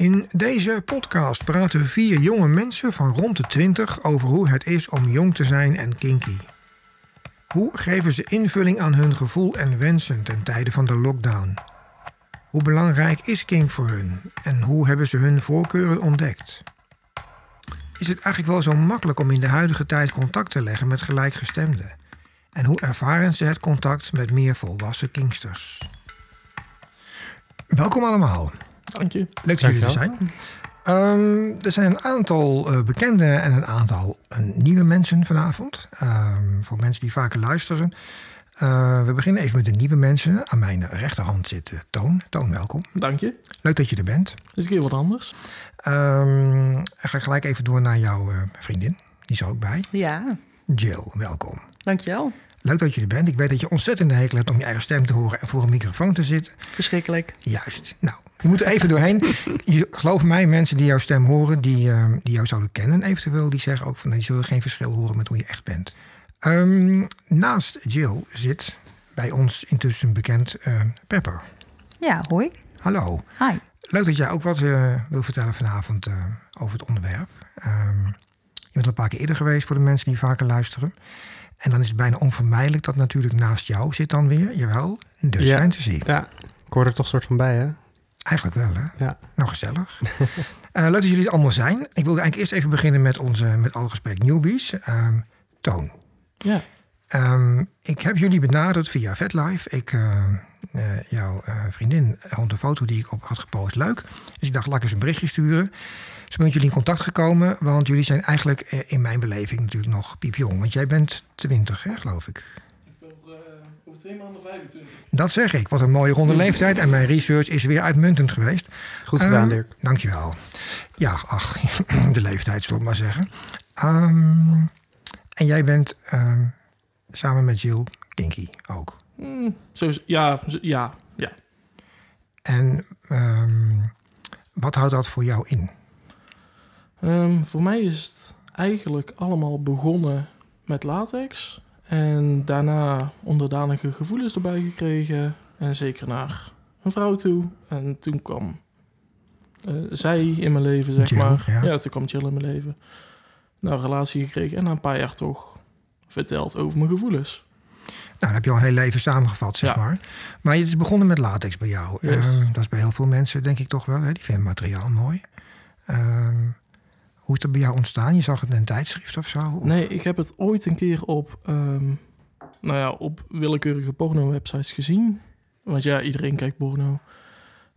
In deze podcast praten vier jonge mensen van rond de 20 over hoe het is om jong te zijn en kinky. Hoe geven ze invulling aan hun gevoel en wensen ten tijde van de lockdown? Hoe belangrijk is kink voor hun en hoe hebben ze hun voorkeuren ontdekt? Is het eigenlijk wel zo makkelijk om in de huidige tijd contact te leggen met gelijkgestemden? En hoe ervaren ze het contact met meer volwassen kinksters? Welkom allemaal. Dank je. Leuk dat jullie er zijn. Ehm, er zijn een aantal uh, bekende en een aantal uh, nieuwe mensen vanavond. Um, voor mensen die vaker luisteren. Uh, we beginnen even met de nieuwe mensen. Aan mijn rechterhand zit Toon. Toon, welkom. Dank je. Leuk dat je er bent. Is een keer wat anders. Um, dan ga ik gelijk even door naar jouw vriendin. Die is er ook bij. Ja. Jill, welkom. Dankjewel. Leuk dat je er bent. Ik weet dat je ontzettend hekel hebt om je eigen stem te horen en voor een microfoon te zitten. Verschrikkelijk. Juist. Nou, je moet er even doorheen. Je, geloof mij, mensen die jouw stem horen, die, uh, die jou zouden kennen, eventueel, die zeggen ook van die zullen geen verschil horen met hoe je echt bent. Um, naast Jill zit bij ons intussen bekend uh, Pepper. Ja, hoi. Hallo. Hi. Leuk dat jij ook wat uh, wil vertellen vanavond over het onderwerp. Um, je bent al een paar keer eerder geweest voor de mensen die vaker luisteren. En dan is het bijna onvermijdelijk dat natuurlijk naast jou zit dan weer, jawel, de ja. fantasy. Ja, ik hoor er toch soort van bij, hè? Eigenlijk wel, hè? Ja. Nou, gezellig. uh, leuk dat jullie er allemaal zijn. Ik wilde eigenlijk eerst even beginnen met onze, met alle respect, newbies. Um, Toon. Ja. Um, ik heb jullie benaderd via VetLife. Ik, uh, uh, jouw vriendin vond een foto die ik op had gepost leuk. Dus ik dacht, laat ik eens een berichtje sturen. Dus ben met jullie in contact gekomen, want jullie zijn eigenlijk in mijn beleving natuurlijk nog piepjong. Want jij bent 20, hè, geloof ik. Ik ben uh, over twee maanden 25. Dat zeg ik. Wat een mooie ronde leeftijd. En mijn research is weer uitmuntend geweest. Goed gedaan, um, Dirk. Dankjewel. Ja, ach, de leeftijd, zal ik maar zeggen. Um, en jij bent um, samen met Jill Kinky ook. Mm, zo, ja, ja, ja. En wat houdt dat voor jou in? Um, voor mij is het eigenlijk allemaal begonnen met latex. En daarna onderdanige gevoelens erbij gekregen. En zeker naar een vrouw toe. En toen kwam uh, zij in mijn leven, zeg Jill, maar. Ja. ja, toen kwam Jill in mijn leven. Nou, een relatie gekregen. En na een paar jaar toch verteld over mijn gevoelens. Nou, dan heb je al een heel leven samengevat, zeg Ja. maar. Maar het is begonnen met latex bij jou. Yes. Um, dat is bij heel veel mensen, denk ik toch wel. Hè? Die vinden materiaal mooi. Um, hoe is dat bij jou ontstaan? Je zag het in een tijdschrift of zo? Of? Nee, ik heb het ooit een keer op, um, nou ja, op willekeurige porno-websites gezien. Want ja, iedereen kijkt porno.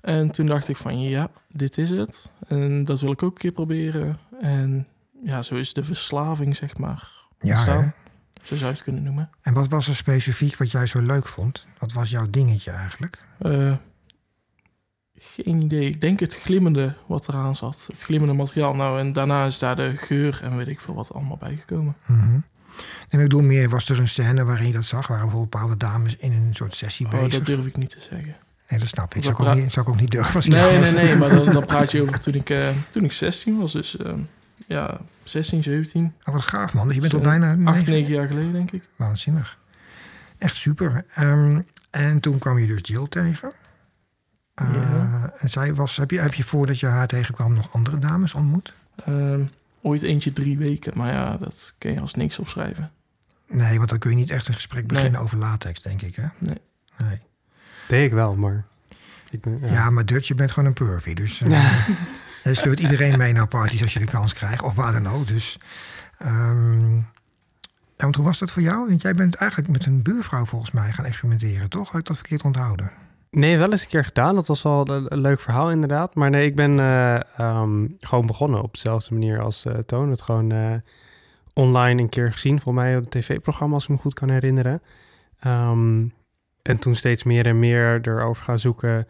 En toen dacht ik van, ja, dit is het. En dat wil ik ook een keer proberen. En ja, zo is de verslaving, zeg maar, Ja, ontstaan. hè? Zo zou je het kunnen noemen. En wat was er specifiek wat jij zo leuk vond? Wat was jouw dingetje eigenlijk? Uh, geen idee. Ik denk het glimmende wat eraan zat. Het glimmende materiaal. Nou, en daarna is daar de geur en weet ik veel wat allemaal bijgekomen. Mm -hmm. En ik bedoel meer, was er een scène waarin je dat zag? Waren bijvoorbeeld bepaalde dames in een soort sessie oh, bezig? dat durf ik niet te zeggen. Nee, dat snap ik. Dat Zou ik, ook niet, zou ik ook niet durven. Als nee, nee, nee, maar dan, dan praat je over toen ik, uh, toen ik 16 was. Dus uh, ja, 16, 17. Oh, wat gaaf man. Dus je bent Dus, al bijna... 8, 9 9 jaar geleden, denk ik. Waanzinnig. Echt super. Um, en toen kwam je dus Jill tegen. Uh, ja. En zij was, heb je, heb je voordat je haar tegenkwam nog andere dames ontmoet? Um, ooit eentje drie weken, maar ja, dat kun je als niks opschrijven. Nee, want dan kun je niet echt een gesprek beginnen nee. over latex, denk ik, hè? Nee. nee. Deed ik wel, maar... Ik ben, ja. ja. maar Dutch, je bent gewoon een pervy, dus... Uh, je sleurt iedereen mee naar parties als je de kans krijgt, of waar dan ook, dus... Um, ja, want hoe was dat voor jou? Want jij bent eigenlijk met een buurvrouw volgens mij gaan experimenteren, toch? Had ik dat verkeerd onthouden? Nee, wel eens een keer gedaan. Dat was wel een, een leuk verhaal inderdaad. Maar nee, ik ben uh, um, gewoon begonnen op dezelfde manier als uh, Toon. Het gewoon uh, online een keer gezien. Volgens mij op het tv-programma, als ik me goed kan herinneren. Um, en toen steeds meer en meer erover gaan zoeken.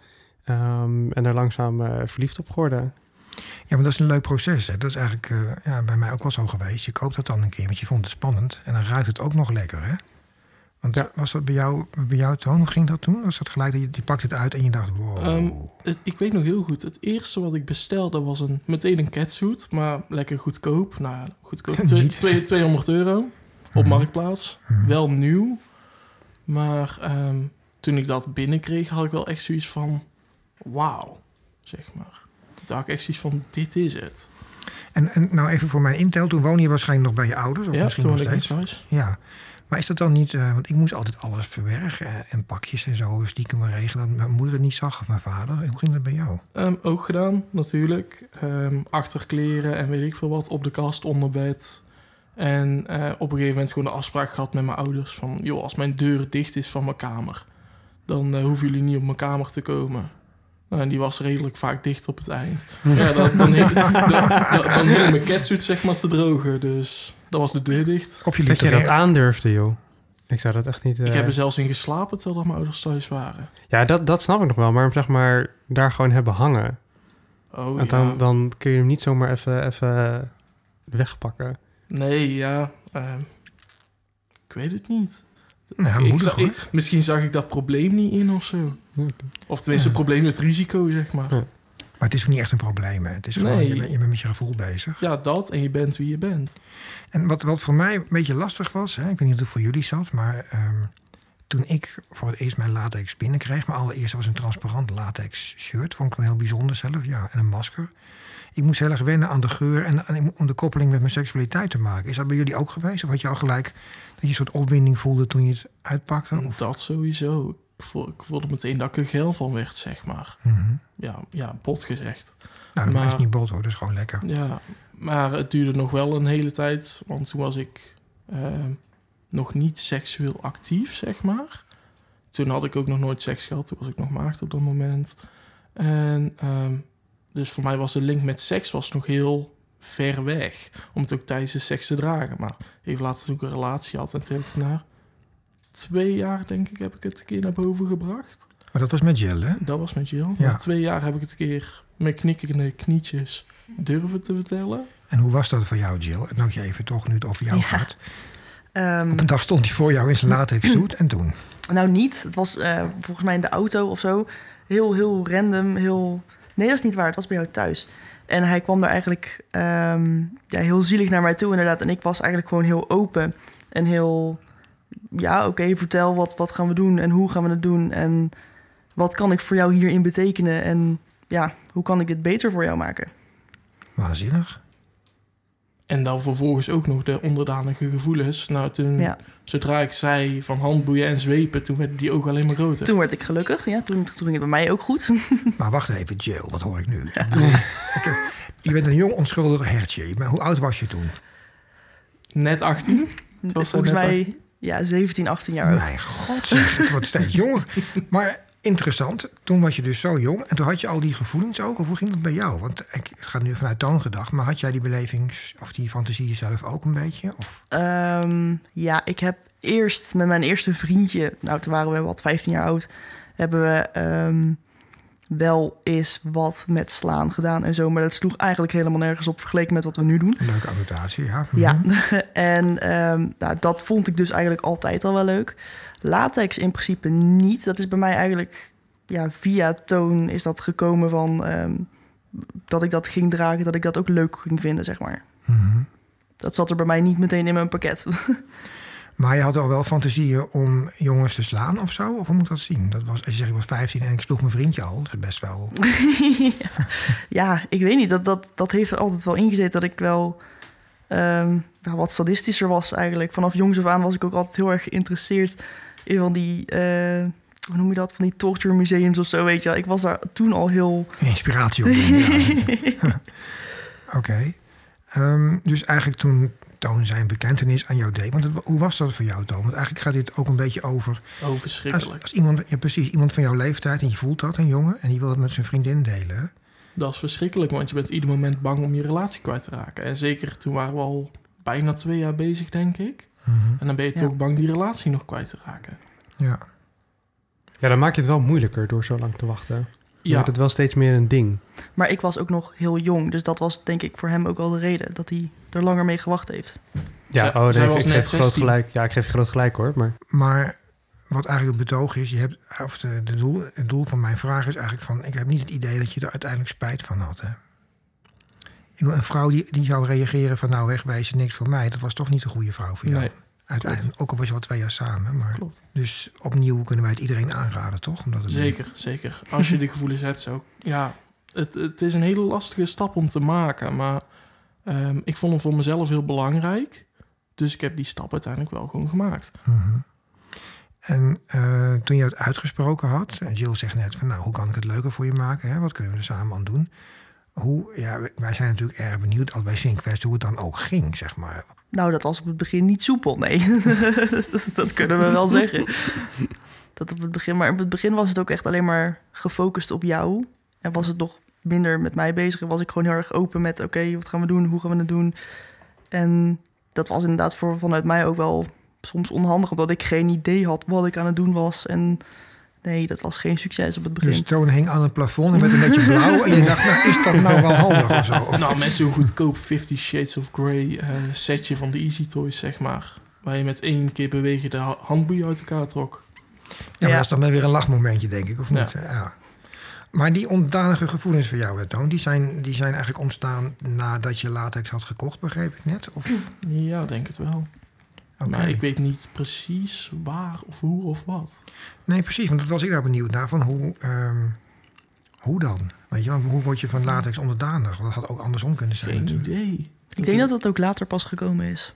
Um, en er langzaam verliefd op geworden. Ja, maar dat is een leuk proces. Hè? Dat is eigenlijk ja, bij mij ook wel zo geweest. Je koopt dat dan een keer, want je vond het spannend. En dan ruikt het ook nog lekker, hè? Want ja. was dat bij jou, bij jou toon? Hoe ging dat toen? Was dat gelijk dat je, je pakt het uit en je dacht, wow. Um, het, ik weet nog heel goed. Het eerste wat ik bestelde was een, meteen een catsuit. Maar lekker goedkoop. Nou, goedkoop. Twee, twee, 200 euro op Mhm. Marktplaats. Wel nieuw. Maar um, toen ik dat binnenkreeg, had ik wel echt zoiets van... Wauw, zeg maar. Toen had ik echt zoiets van, dit is het. En, en nou even voor mijn intel, toen woon je waarschijnlijk nog bij je ouders? Of ja, misschien nog steeds? Ja. Maar is dat dan niet, eh, want ik moest altijd alles verbergen eh, en pakjes en zo stiekem maar regelen. Dat mijn moeder het niet zag of mijn vader. Hoe ging dat bij jou? Ehm, ook gedaan, natuurlijk. Ehm achterkleren en weet ik veel wat op de kast onder bed. En eh, op een gegeven moment gewoon de afspraak gehad met mijn ouders van... joh, als mijn deur dicht is van mijn kamer... dan eh, hoeven jullie niet op mijn kamer te komen. Nou, en die was redelijk vaak dicht op het eind. Ja, dan, dan, dan, dan, mijn catsuit zeg maar te drogen. Dus dan was de deur dicht. Of je liep Dat je dat aandurfde, joh. Ik zou dat echt niet... eh, Ik heb er zelfs in geslapen terwijl mijn ouders thuis waren. Ja, dat, dat snap ik nog wel. Maar zeg maar, daar gewoon hebben hangen. Oh ja. dan, dan kun je hem niet zomaar even, even wegpakken. Nee, ja. ehm, ik weet het niet. Nou, Ik moedig, zag- hoor. ik- misschien zag ik dat probleem niet in of zo. Of tenminste, het probleem het risico, zeg maar. Ja. Maar het is ook niet echt een probleem. Hè? Het is gewoon, Nee. je, bent, je bent met je gevoel bezig. Ja, dat en je bent wie je bent. En wat, wat voor mij een beetje lastig was, hè, ik weet niet hoe het voor jullie zat, maar ehm, toen ik voor het eerst mijn latex binnenkreeg, mijn allereerste was een transparant latex shirt, vond ik wel heel bijzonder zelf, ja, en een masker. Ik moest heel erg wennen aan de geur en, en om de koppeling met mijn seksualiteit te maken. Is dat bij jullie ook geweest? Of had je al gelijk dat je een soort opwinding voelde toen je het uitpakte? Of- Dat sowieso. Ik voel- ik voelde meteen dat ik er geil van werd, zeg maar. Mhm. Ja, ja bot gezegd. Nou, dat Maar- is niet bot hoor, dat is gewoon lekker. Ja, maar het duurde nog wel een hele tijd. Want toen was ik ehm, nog niet seksueel actief, zeg maar. Toen had ik ook nog nooit seks gehad. Toen was ik nog maagd op dat moment. En ehm, dus voor mij was de link met seks was nog heel ver weg. Om het ook tijdens de seks te dragen. Maar even later toen ik een relatie had. En toen heb ik het na twee jaar, denk ik, heb ik het een keer naar boven gebracht. Maar dat was met Jill, hè? Dat was met Jill. Ja. Na twee jaar heb ik het een keer met knikkende knietjes durven te vertellen. En hoe was dat voor jou, Jill? En nog je even toch, nu het over jou Ja. gaat. Ehm, Op een dag stond hij voor jou in zijn latex suit en toen? nou, niet. Het was eh, volgens mij in de auto of zo. Heel, heel random. Heel... Nee, dat is niet waar. Het was bij jou thuis. En hij kwam daar eigenlijk ehm, ja, heel zielig naar mij toe, inderdaad. En ik was eigenlijk gewoon heel open. En heel... Ja, oké, vertel wat, wat gaan we doen en hoe gaan we het doen. En wat kan ik voor jou hierin betekenen? En ja, hoe kan ik dit beter voor jou maken? Waanzinnig. En dan vervolgens ook nog de onderdanige gevoelens. Nou, toen, Ja. zodra ik zei van handboeien en zwepen, toen werden die ogen alleen maar groter. Toen werd ik gelukkig. Ja, toen, toen ging het bij mij ook goed. Maar wacht even, Jill, wat hoor ik nu? Je bent een jong onschuldig hertje. Maar hoe oud was je toen? Net 18. was Volgens net mij 18. Ja, 17, 18 jaar oud. Mijn god zeg, het wordt steeds jonger. Maar interessant, toen was je dus zo jong. En toen had je al die gevoelens ook. Of hoe ging dat bij jou? Want ik het gaat nu vanuit toongedacht. Maar had jij die belevings of die fantasie zelf ook een beetje? Of, Ehm, ja, ik heb eerst met mijn eerste vriendje, nou toen waren we wat 15 jaar oud, hebben we ehm, wel eens wat met slaan gedaan en zo. Maar dat sloeg eigenlijk helemaal nergens op vergeleken met wat we nu doen. leuke annotatie, ja. Mhm. Ja, en ehm, nou, dat vond ik dus eigenlijk altijd al wel leuk. Latex in principe niet. Dat is bij mij eigenlijk ja, via toon is dat gekomen van ehm, dat ik dat ging dragen, dat ik dat ook leuk ging vinden, zeg maar. Mhm. Dat zat er bij mij niet meteen in mijn pakket. Maar je had al wel fantasieën om jongens te slaan of zo? Of hoe moet dat zien? Dat was, als je zegt, ik was 15 en ik sloeg mijn vriendje al. Dat is best wel... ja, ik weet niet. Dat, dat, dat heeft er altijd wel ingezet dat ik wel ehm, ja, wat sadistischer was eigenlijk. Vanaf jongs af aan was ik ook altijd heel erg geïnteresseerd in van die, eh, hoe noem je dat, van die torture museums of zo, weet je. Ik was daar toen al heel... Inspiratie op. ja. Oké. Ehm, dus eigenlijk toen Toon zijn bekentenis aan jou deed. Want het- hoe was dat voor jou, Toon? Want eigenlijk gaat dit ook een beetje over... Oh, Als, verschrikkelijk. als iemand, ja precies, iemand van jouw leeftijd en je voelt dat, een jongen... en die wil het met zijn vriendin delen. Dat is verschrikkelijk, want je bent ieder moment bang om je relatie kwijt te raken. En zeker toen waren we al bijna twee jaar bezig, denk ik. En dan ben je Ja. toch bang die relatie nog kwijt te raken. Ja. Ja, dan maak je het wel moeilijker door zo lang te wachten. Ja, wordt het wel steeds meer een ding. Maar ik was ook nog heel jong, dus dat was denk ik voor hem ook wel de reden dat hij er langer mee gewacht heeft. Ja, oh, nee, ik, ik geef groot 16. gelijk. Ja, ik geef je groot gelijk hoor. Maar Maar wat eigenlijk het betoog is, je hebt, of de, de doel, het doel van mijn vraag is eigenlijk van... ik heb niet het idee dat je er uiteindelijk spijt van had. Hè? Ik wil een vrouw die, die zou reageren van nou wegwijzen, niks voor mij. Dat was toch niet een goede vrouw voor jou. nee, uiteindelijk. Ook al was je al twee jaar samen. Maar klopt. Dus opnieuw kunnen wij het iedereen aanraden, toch? Omdat het Zeker, zeker. Als je die gevoelens hebt, ik- ja, het, het is een hele lastige stap om te maken. Maar ehm, ik vond hem voor mezelf heel belangrijk. Dus ik heb die stap uiteindelijk wel gewoon gemaakt. Mhm. En eh, toen je het uitgesproken had, en Jill zegt net van nou, hoe kan ik het leuker voor je maken? Hè? Wat kunnen we er samen aan doen? Hoe, ja, wij zijn natuurlijk erg benieuwd als bij Sinkfest hoe het dan ook ging, zeg maar. Nou, dat was op het begin niet soepel, nee. dat, dat kunnen we wel zeggen. Dat op het begin, maar op het begin was het ook echt alleen maar gefocust op jou. En was het nog minder met mij bezig. En was ik gewoon heel erg open met: oké, wat gaan we doen? Hoe gaan we het doen? En dat was inderdaad voor, vanuit mij ook wel soms onhandig, omdat ik geen idee had wat ik aan het doen was. En nee, dat was geen succes op het begin. Dus Toon hing aan het plafond met een beetje blauw. en je dacht, nou, is dat nou wel handig of zo? Of- Nou, met zo'n goedkoop Fifty Shades of Grey eh, setje van de Easy Toys, zeg maar. Waar je met één keer bewegen de ha- handboeien uit elkaar trok. Ja, maar Ja. dat is dan wel weer een lachmomentje, denk ik, of Ja. niet? Ja. Maar die onderdanige gevoelens voor jou, hè, Toon, die zijn, die zijn eigenlijk ontstaan nadat je latex had gekocht, begreep ik net? Of, Ja, denk het wel. Oké. Maar ik weet niet precies waar of hoe of wat. Nee, precies, want dat was ik daar benieuwd naar. Van hoe, ehm, hoe dan? Weet je, want hoe word je van latex onderdanig? Want dat had ook andersom kunnen zijn Geen natuurlijk. idee. ik denk dat dat ook later pas gekomen is.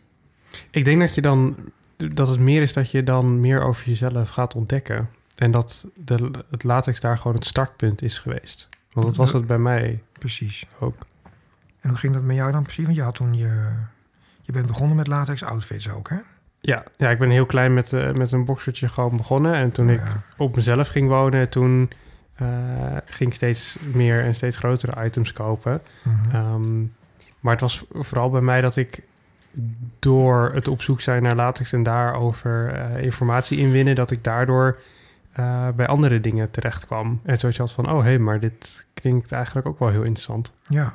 Ik denk dat je dan dat het meer is dat je dan meer over jezelf gaat ontdekken. En dat de, het latex daar gewoon het startpunt is geweest. Want dat was het bij mij Precies. ook. En hoe ging dat met jou dan precies? Want je had toen je... Je bent begonnen met latex outfits ook, hè? Ja, ja ik ben heel klein met, eh, met een boxertje gewoon begonnen. En toen ik Ja. op mezelf ging wonen, toen eh, ging ik steeds meer en steeds grotere items kopen. Mhm. Ehm, maar het was vooral bij mij dat ik door het op zoek zijn naar latex en daarover eh, informatie inwinnen, dat ik daardoor bij andere dingen terecht kwam. En je had van, oh hé, hey, maar dit klinkt eigenlijk ook wel heel interessant. Ja.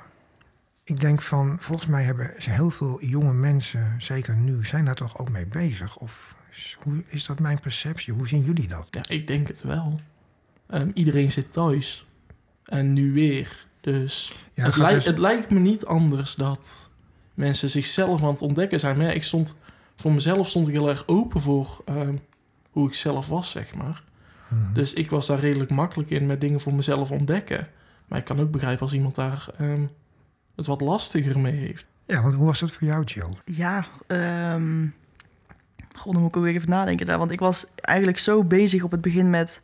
Ik denk van, volgens mij hebben heel veel jonge mensen, zeker nu, zijn daar toch ook mee bezig? Of is- hoe is dat mijn perceptie? Hoe zien jullie dat? Ja, ik denk het wel. Ehm, iedereen zit thuis. En nu weer. Dus, Ja, het, gaat lijkt, dus- het lijkt me niet anders dat mensen zichzelf aan het ontdekken zijn. Maar ja, ik stond, voor mezelf stond ik heel erg open voor ehm, hoe ik zelf was, zeg maar. Mhm. Dus ik was daar redelijk makkelijk in met dingen voor mezelf ontdekken. Maar ik kan ook begrijpen als iemand daar ehm, het wat lastiger mee heeft. Ja, want hoe was dat voor jou, Jill? Ja, ehm god, dan moet ik ook weer even nadenken daar. Want ik was eigenlijk zo bezig op het begin met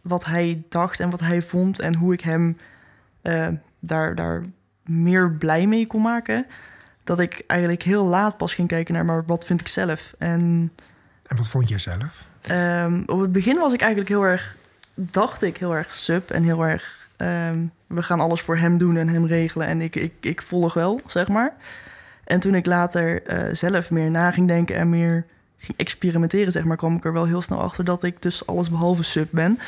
wat hij dacht en wat hij vond en hoe ik hem eh, daar, daar meer blij mee kon maken. Dat ik eigenlijk heel laat pas ging kijken naar, maar wat vind ik zelf? En En wat vond je zelf? Ehm, op het begin was ik eigenlijk heel erg, dacht ik heel erg sub en heel erg, ehm, we gaan alles voor hem doen en hem regelen en ik, ik, ik volg wel, zeg maar. En toen ik later eh, zelf meer na ging denken en meer ging experimenteren, zeg maar, kwam ik er wel heel snel achter dat ik dus alles behalve sub ben.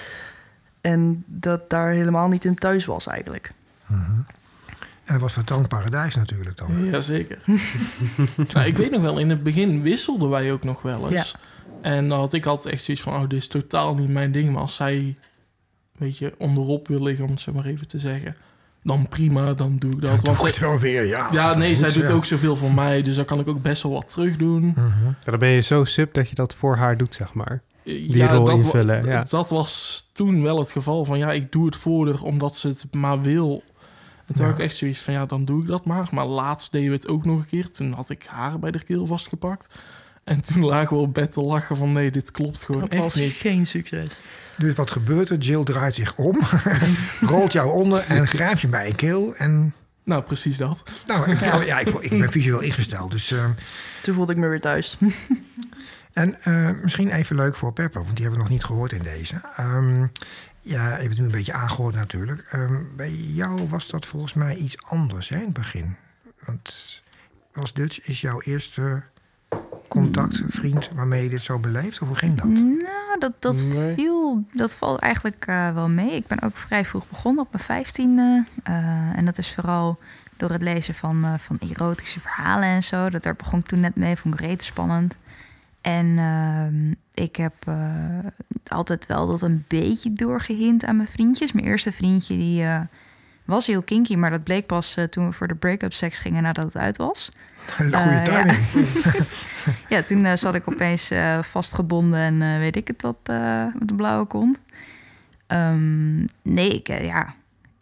En dat daar helemaal niet in thuis was eigenlijk. Mhm. En dat was voor Toon Paradijs natuurlijk dan. Jazeker. nou, ik weet nog wel, in het begin wisselden wij ook nog wel eens. En dan had ik altijd echt zoiets van, oh, dit is totaal niet mijn ding. Maar als zij, weet je, onderop wil liggen, om het zo maar even te zeggen... dan prima, dan doe ik dat. Dat Want wel weer, ja. ja, nee, zij doet ja. ook zoveel voor mij. Dus dan kan ik ook best wel wat terug doen. Ja, dan ben je zo sub dat je dat voor haar doet, zeg maar. Die rol dat, invullen, ja. dat was toen wel het geval van, ja, ik doe het voor haar omdat ze het maar wil. En toen Ja. had ik echt zoiets van, ja, dan doe ik dat maar. Maar laatst deden we het ook nog een keer. Toen had ik haar bij de keel vastgepakt. En toen lagen we op bed te lachen van, nee, dit klopt gewoon Dat echt was niet. geen succes. Dus wat gebeurt er? Jill draait zich om, rolt jou onder en grijpt je bij je keel. En Nou, precies dat. nou, ik, ja, ik, ik ben visueel ingesteld. Dus, eh, Toen voelde ik me weer thuis. en eh, misschien even leuk voor Pepper, want die hebben we nog niet gehoord in deze. Ehm, ja, je hebt het nu een beetje aangehoord natuurlijk. Ehm, bij jou was dat volgens mij iets anders hè, in het begin. Want was Dutch is jouw eerste contact, vriend waarmee je dit zo beleeft? Of hoe ging dat? Nou, dat, dat, Nee. viel, dat valt eigenlijk eh, wel mee. Ik ben ook vrij vroeg begonnen op mijn vijftiende. eh en dat is vooral door het lezen van, eh, van erotische verhalen en zo. Dat daar begon ik toen net mee, vond ik reet spannend. En ehm, ik heb eh, altijd wel dat een beetje doorgehind aan mijn vriendjes. Mijn eerste vriendje die, eh, was heel kinky, maar dat bleek pas eh, toen we voor de break-up seks gingen nadat het uit was. Goede Eh, ja. timing. Ja, toen eh, zat ik opeens vastgebonden en weet ik het wat met een blauwe kont. Ehm, nee, ik, ja,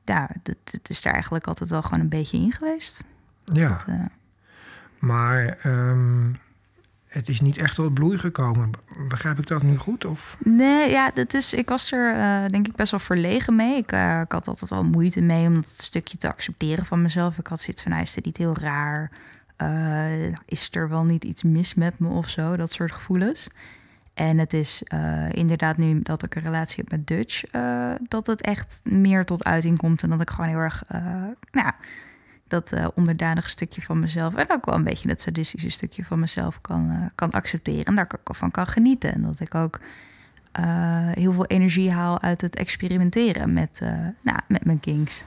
ja, het, het is daar eigenlijk altijd wel gewoon een beetje in geweest. Ja, Dat, maar ehm, het is niet echt tot bloei gekomen. Begrijp ik dat nu goed? Of? Nee, ja, dat is, ik was er eh, denk ik best wel verlegen mee. Ik, eh, ik had altijd wel moeite mee om dat stukje te accepteren van mezelf. Ik had zoiets van, nou, is dit niet heel raar? Eh, is er wel niet iets mis met me of zo? Dat soort gevoelens. En het is inderdaad nu dat ik een relatie heb met Dutch... dat het echt meer tot uiting komt. En dat ik gewoon heel erg, nou, dat eh onderdanige stukje van mezelf... en ook wel een beetje dat sadistische stukje van mezelf kan, eh, kan accepteren. En daar ook van kan genieten. En dat ik ook eh, heel veel energie haal uit het experimenteren met, nou, met mijn kinks.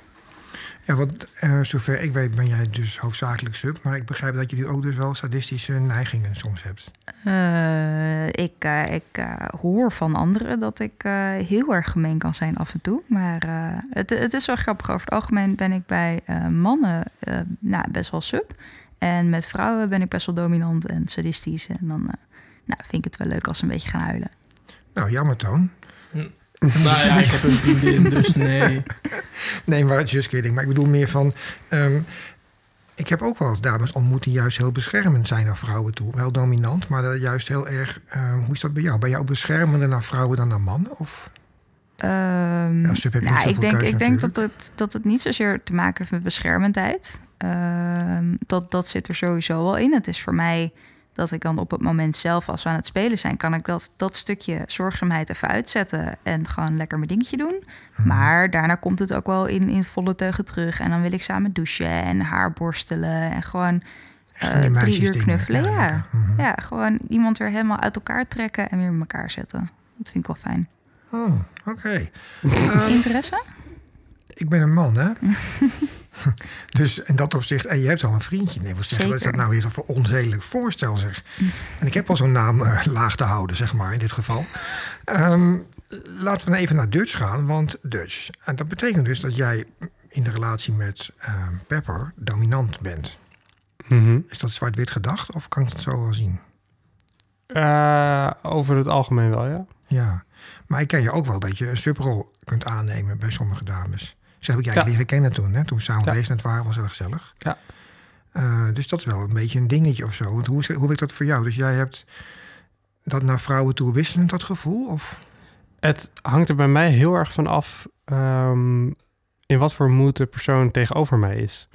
Ja, want eh, zover ik weet ben jij dus hoofdzakelijk sub. Maar ik begrijp dat je nu ook dus wel sadistische neigingen soms hebt. Eh, ik eh, ik hoor van anderen dat ik eh, heel erg gemeen kan zijn af en toe. Maar eh, het, het is wel grappig. Over het algemeen ben ik bij eh, mannen eh, nou, best wel sub. En met vrouwen ben ik best wel dominant en sadistisch. En dan eh, nou, vind ik het wel leuk als ze een beetje gaan huilen. Nou, jammer Toon. Nou ja, ik heb een vriendin, dus nee. Nee, maar just kidding. Maar ik bedoel meer van... ehm, ik heb ook wel eens dames ontmoet die juist heel beschermend zijn naar vrouwen toe. Wel dominant, maar dat juist heel erg... ehm, hoe is dat bij jou? Ben jij ook beschermender naar vrouwen dan naar mannen? Of? Ehm, Ja, sub heb je niet nou, ik denk, keuze ik denk dat, het, dat het niet zozeer te maken heeft met beschermendheid. Ehm, dat, dat zit er sowieso wel in. Het is voor mij dat ik dan op het moment zelf, als we aan het spelen zijn, kan ik dat, dat stukje zorgzaamheid even uitzetten en gewoon lekker mijn dingetje doen. Mhm. Maar daarna komt het ook wel in, in volle teugen terug. En dan wil ik samen douchen en haar borstelen en gewoon eh, die drie uur knuffelen. Ja, lekker. Mhm. ja, gewoon iemand weer helemaal uit elkaar trekken en weer met elkaar zetten. Dat vind ik wel fijn. Oh, oké. Ehm, Interesse? ik ben een man, hè? dus in dat opzicht... En je hebt al een vriendje. Nee, wat zeggen, wat is dat nou weer voor onzedelijk voorstel, zeg? En ik heb al zo'n naam eh, laag te houden, zeg maar, in dit geval. Ehm, laten we nou even naar Dutch gaan, want Dutch. En dat betekent dus dat jij in de relatie met ehm, Pepper dominant bent. Mhm. Is dat zwart-wit gedacht of kan ik het zo wel zien? Eh, over het algemeen wel, ja. Ja, maar ik ken je ook wel dat je een subrol kunt aannemen bij sommige dames. Ze heb ik jij leren kennen toen, hè? toen we samen bezig het waren, was heel gezellig. Ja. Eh, dus dat is wel een beetje een dingetje of zo. Want hoe, hoe werkt dat voor jou? Dus jij hebt dat naar vrouwen toe wisselend, dat gevoel? Of? Het hangt er bij mij heel erg van af ehm, in wat voor moed de persoon tegenover mij is.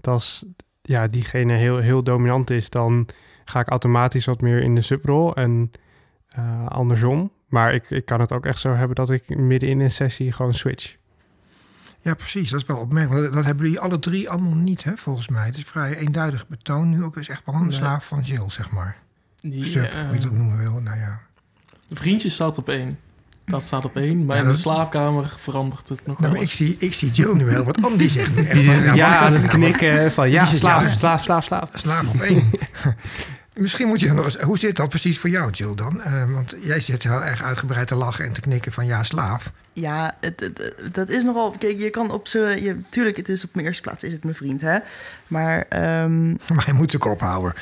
Als ja, diegene heel, heel dominant is, dan ga ik automatisch wat meer in de subrol en eh, andersom. Maar ik, ik kan het ook echt zo hebben dat ik midden in een sessie gewoon switch. Ja, precies. Dat is wel opmerkelijk. Dat hebben jullie alle drie allemaal niet, hè, volgens mij. Het is vrij eenduidig betoon. Nu ook is echt wel een Nee. slaaf van Jill, zeg maar. Die, Sub, eh, hoe je het ook noemen wil. Nou ja. vriendje staat op één. Dat staat op één. Maar Ja, in de dat- slaapkamer verandert het nog Nou, wel maar ik, zie, ik zie Jill nu heel wat. Die zegt nu echt van, ja, aan nou, knikken van slaaf, ja. slaaf, slaaf, slaaf. Slaaf op één. Misschien moet je nog eens... Hoe zit dat precies voor jou, Jill, dan? Eh, want jij zit heel erg uitgebreid te lachen en te knikken van ja, slaaf. Ja, het, dat is nogal... Kijk, je kan op z'n... Je, tuurlijk, het is op mijn eerste plaats is het mijn vriend, hè. Maar, ehm, Maar hij moet zijn kop houden.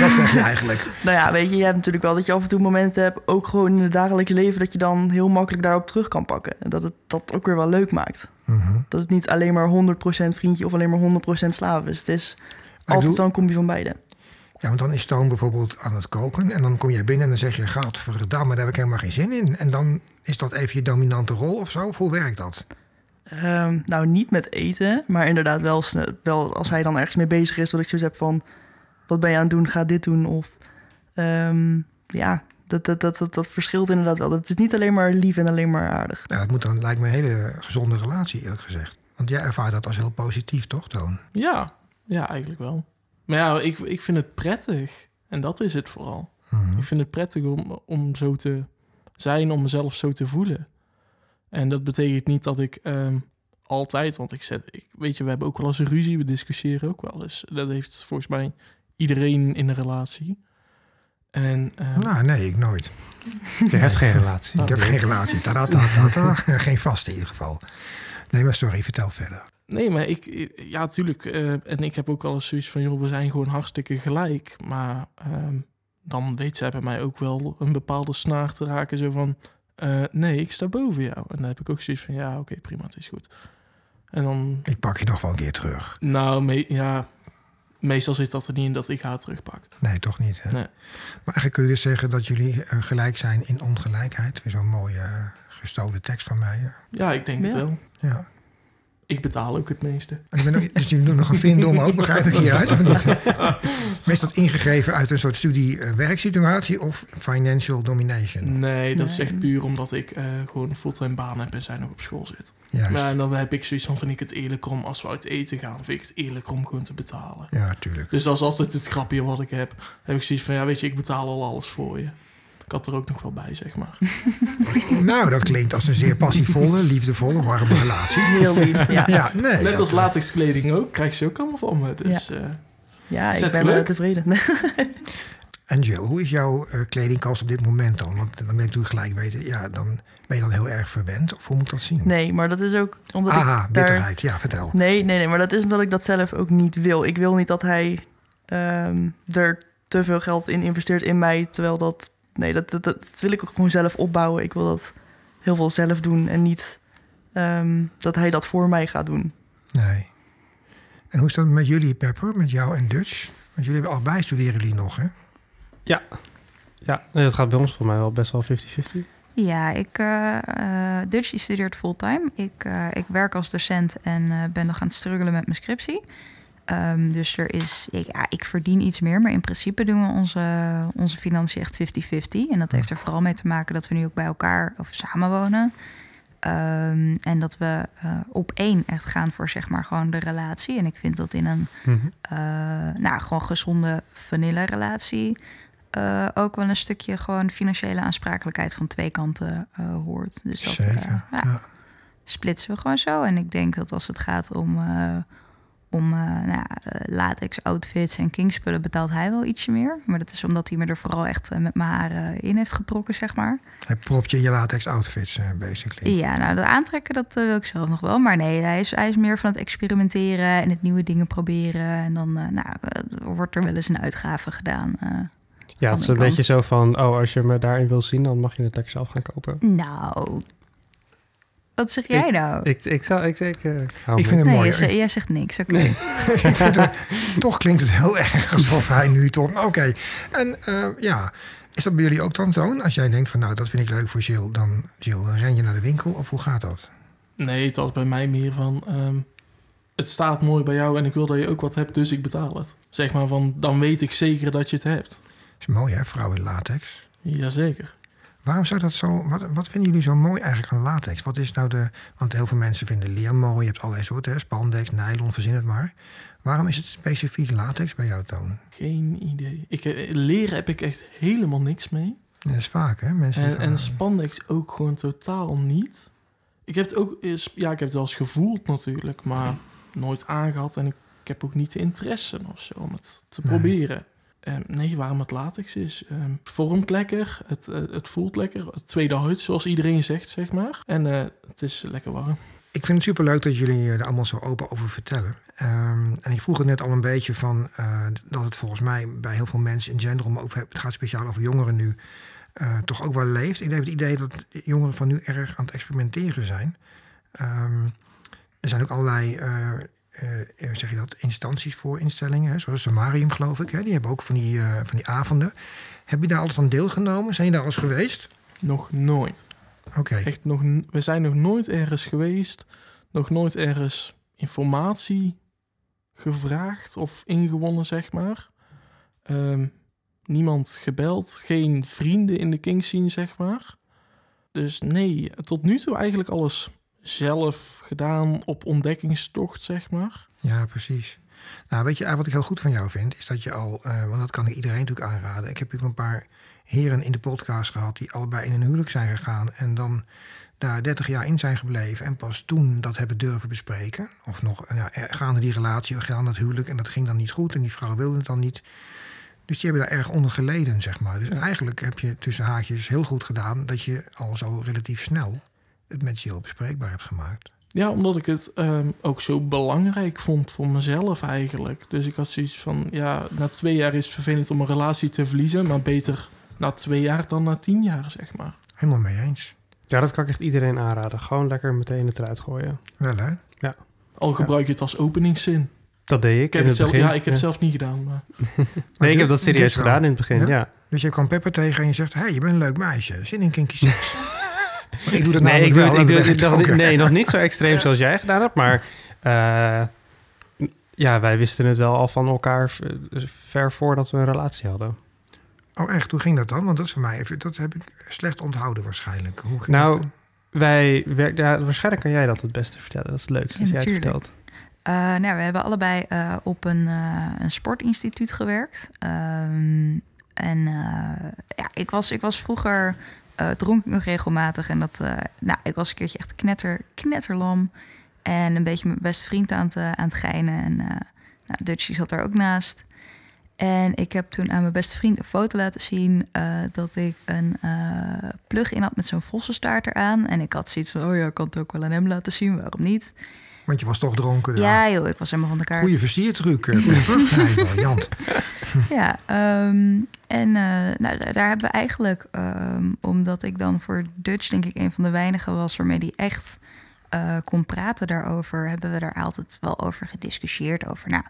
dat zeg je eigenlijk. nou ja, weet je, je hebt natuurlijk wel dat je af en toe momenten hebt... ook gewoon in het dagelijks leven... dat je dan heel makkelijk daarop terug kan pakken. En dat het dat ook weer wel leuk maakt. Mhm. Dat het niet alleen maar 100% vriendje... of alleen maar 100% slaaf is. Het is altijd wel een combi van beide. Ja, want dan is Toon bijvoorbeeld aan het koken... en dan kom jij binnen en dan zeg je... Gadverdamme, daar heb ik helemaal geen zin in. En dan is dat even je dominante rol of zo? Of hoe werkt dat? Ehm, nou, niet met eten, maar inderdaad wel, wel als hij dan ergens mee bezig is, dat ik zoiets heb van, wat ben je aan het doen, ga dit doen. Of ehm, ja, dat, dat, dat, dat, dat verschilt inderdaad wel. Het is niet alleen maar lief en alleen maar aardig. Nou, dat moet dan, lijkt me een hele gezonde relatie, eerlijk gezegd. Want jij ervaart dat als heel positief, toch, Toon? Ja, ja, eigenlijk wel. Maar ja, ik, ik vind het prettig. En dat is het vooral. Mhm. Ik vind het prettig om, om zo te zijn, om mezelf zo te voelen. En dat betekent niet dat ik ehm, altijd, want ik zet, ik, weet je, we hebben ook wel eens een ruzie, we discussiëren ook wel eens. Dat heeft volgens mij iedereen in een relatie. En ehm, Nou, nee, ik nooit. Je hebt geen relatie. Ik heb geen relatie. Ta -ta -ta -ta. Geen vast in ieder geval. Nee, maar sorry, vertel verder. Nee, maar ik, ja, tuurlijk. eh, en ik heb ook wel eens zoiets van, joh, we zijn gewoon hartstikke gelijk. Maar ehm, dan weet zij bij mij ook wel een bepaalde snaar te raken. Zo van, eh, nee, ik sta boven jou. En dan heb ik ook zoiets van, ja, oké, prima, het is goed. En dan, Ik pak je nog wel een keer terug. nou, me- ja, meestal zit dat er niet in dat ik haar terugpak. Nee, toch niet. Hè? Nee. Maar eigenlijk kun je dus zeggen dat jullie eh, gelijk zijn in ongelijkheid. Weer zo'n mooie gestolen tekst van mij. hè? Ja, ik denk het wel. Ja. Ik betaal ook het meeste. Ook, dus jullie doen nog een vindom ook, begrijp ik hieruit, of niet? Meestal ingegeven uit een soort studie-werksituatie of financial domination. Nee, dat is Nee. echt puur omdat ik eh, gewoon een fulltime baan heb en zij nog op school zit. Juist. Maar dan heb ik zoiets van, vind ik het eerlijk om, als we uit eten gaan, vind ik het eerlijk om gewoon te betalen. Ja, tuurlijk. Dus dat is altijd het grapje wat ik heb. heb ik zoiets van, ja weet je, ik betaal al alles voor je. Ik had er ook nog wel bij, zeg maar. Nou, dat klinkt als een zeer passievolle, liefdevolle, warme relatie. Heel lief. Ja, Ja, nee. Net als latexkleding ook, krijg je ook allemaal van me. Dus eh, ja ik ben geluk. wel tevreden. En Jill, hoe is jouw eh, kledingkast op dit moment dan? Want dan ben ik natuurlijk gelijk weten, ja, dan ben je dan heel erg verwend. Of hoe moet ik dat zien? Nee, maar dat is ook omdat Aha, ik daar... bitterheid. Ja, vertel. Nee, nee, nee, maar dat is omdat ik dat zelf ook niet wil. Ik wil niet dat hij ehm, er te veel geld in investeert in mij, terwijl dat... Nee, dat, dat, dat wil ik ook gewoon zelf opbouwen. Ik wil dat heel veel zelf doen en niet ehm, dat hij dat voor mij gaat doen. Nee. En hoe is dat met jullie, Pepper, met jou en Dutch? Want jullie hebben allebei studeren jullie nog, hè? Ja, nee, dat gaat bij ons voor mij wel best wel 50-50. Ja, ik, eh eh, Dutch die studeert fulltime. Ik, eh, ik werk als docent en eh, ben nog aan het struggelen met mijn scriptie. Ehm, dus er is, ik, ja, ik verdien iets meer, maar in principe doen we onze, onze financiën echt 50-50. En dat heeft er vooral mee te maken dat we nu ook bij elkaar of samenwonen. Ehm, en dat we eh, op één echt gaan voor zeg maar gewoon de relatie. En ik vind dat in een Mhm. eh, nou, gewoon gezonde vanille relatie eh, ook wel een stukje gewoon financiële aansprakelijkheid van twee kanten hoort. Dus dat ja, ja. splitsen we gewoon zo. En ik denk dat als het gaat om, om eh, nou ja, eh, latex outfits en kingspullen betaalt hij wel ietsje meer. Maar dat is omdat hij me er vooral echt eh, met mijn haren in heeft getrokken, zeg maar. Hij propt je in je latex outfits, basically. Ja, nou, dat aantrekken, dat wil ik zelf nog wel. Maar nee, hij is, hij is meer van het experimenteren en het nieuwe dingen proberen. En dan eh, nou, wordt er wel eens een uitgave gedaan. eh. Ja, het is een kant. beetje zo van, oh, als je me daarin wil zien, dan mag je het lekker zelf gaan kopen. Nou, wat zeg jij nou? Ik, ik zou, ik, ik, eh, hou Ik vind het nee, mooi. jij, ze- jij zegt niks. Oké. Het- toch klinkt het heel erg alsof hij nu toch... Oké, en eh, ja, is dat bij jullie ook dan, Toon? Als jij denkt van, nou, dat vind ik leuk voor Jill, dan, Jill, dan ren je naar de winkel? Of hoe gaat dat? nee, het was bij mij meer van... ehm, het staat mooi bij jou en ik wil dat je ook wat hebt, dus ik betaal het. Zeg maar van, dan weet ik zeker dat je het hebt. is mooi, hè, vrouw in latex. Jazeker. Waarom zou dat zo... Wat, wat vinden jullie zo mooi eigenlijk aan latex? Wat is nou de... Want heel veel mensen vinden leer mooi. Je hebt allerlei soorten, hè, spandex, nylon, verzin het maar. Waarom is het specifiek latex bij jou, Toon? Geen idee. Ik, eh, leren heb ik echt helemaal niks mee. Dat is vaak, hè? Mensen En, en spandex ook gewoon totaal niet. Ik heb het ook, eens- ja, ik heb het wel eens gevoeld natuurlijk, maar nooit aangehad. En ik, ik heb ook niet de interesse of zo om het te Nee. proberen. Ehm, nee, waarom het latex is. Ehm, het vormt lekker, het, eh, het voelt lekker. Het tweede huid, zoals iedereen zegt, zeg maar. En eh, het is lekker warm. Ik vind het superleuk dat jullie er allemaal zo open over vertellen. Ehm, en ik vroeg het net al een beetje van eh, dat het volgens mij bij heel veel mensen in general, maar ook het gaat speciaal over jongeren nu, toch ook wel leeft. Ik heb het idee dat jongeren van nu erg aan het experimenteren zijn. Ehm, er zijn ook allerlei, hoe zeg je dat, instanties voor instellingen, hè, zoals Samarium geloof ik. Hè, die hebben ook van die, eh, van die avonden. Heb je daar alles aan deelgenomen? Zijn je daar al eens geweest? Nog nooit. Oké. Echt nog, we zijn nog nooit ergens geweest. Nog nooit ergens informatie gevraagd of ingewonnen, zeg maar. Ehm, niemand gebeld. Geen vrienden in de King scene, zeg maar. Dus nee, tot nu toe eigenlijk alles zelf gedaan op ontdekkingstocht, zeg maar. Ja, precies. Nou, weet je, eigenlijk wat ik heel goed van jou vind, is dat je al, eh, want dat kan ik iedereen natuurlijk aanraden. Ik heb natuurlijk een paar heren in de podcast gehad die allebei in een huwelijk zijn gegaan en dan daar 30 jaar in zijn gebleven en pas toen dat hebben durven bespreken. Of nog eh, er- gaande die relatie, gaande het huwelijk en dat ging dan niet goed en die vrouw wilde het dan niet. Dus die hebben daar erg onder geleden, zeg maar. Dus eigenlijk heb je tussen haakjes heel goed gedaan dat je al zo relatief snel het met Jill bespreekbaar hebt gemaakt. Ja, omdat ik het ehm, ook zo belangrijk vond voor mezelf eigenlijk. Dus ik had zoiets van, ja, na twee jaar is het vervelend om een relatie te verliezen, maar beter na twee jaar dan na tien jaar, zeg maar. Helemaal mee eens. Ja, dat kan ik echt iedereen aanraden. Gewoon lekker meteen het eruit gooien. Wel hè? Ja. Al gebruik je het als openingszin. Dat deed ik, Ik heb, in het, het zelf, begin. ja, ik heb het zelf niet gedaan. Maar Nee, ik heb dat serieus gedaan in het begin, Ja? ja. Dus je kwam Pepper tegen en je zegt... hé, hey, je bent een leuk meisje. Zin in kinky sex. Maar ik doe dat Nee, namelijk ik doe, wel. het- en ik doe nog, nee, nog niet zo extreem zoals jij gedaan hebt, maar eh, ja, wij wisten het wel al van elkaar ver voordat we een relatie hadden. Oh echt, hoe ging dat dan? Want dat is voor mij even... dat heb ik slecht onthouden waarschijnlijk. Hoe ging Nou, dat? Wij werk, ja, waarschijnlijk kan jij dat het beste vertellen. Dat is het leukste als Ja, jij het natuurlijk. vertelt. Eh, nou, we hebben allebei eh, op een, eh, een sportinstituut gewerkt. Ehm, en eh, ja, ik was, ik was vroeger eh, dronk ik nog regelmatig. En dat, eh, nou, ik was een keertje echt knetter, knetterlam. En een beetje mijn beste vriend aan het, eh, aan het geinen. En eh nou, Dutchie zat daar ook naast. En ik heb toen aan mijn beste vriend een foto laten zien dat ik een eh plug in had met zo'n vossenstaart eraan. En ik had zoiets van, oh ja, ik kan het ook wel aan hem laten zien, waarom niet? Want je was toch dronken. Ja, joh, ik was helemaal van de kaart. Goeie versiertruc. eh, briljant. Ja, ehm, en eh, nou, daar hebben we eigenlijk, ehm, omdat ik dan voor Dutch denk ik een van de weinigen was waarmee die echt eh, kon praten daarover, hebben we daar altijd wel over gediscussieerd. Over, nou,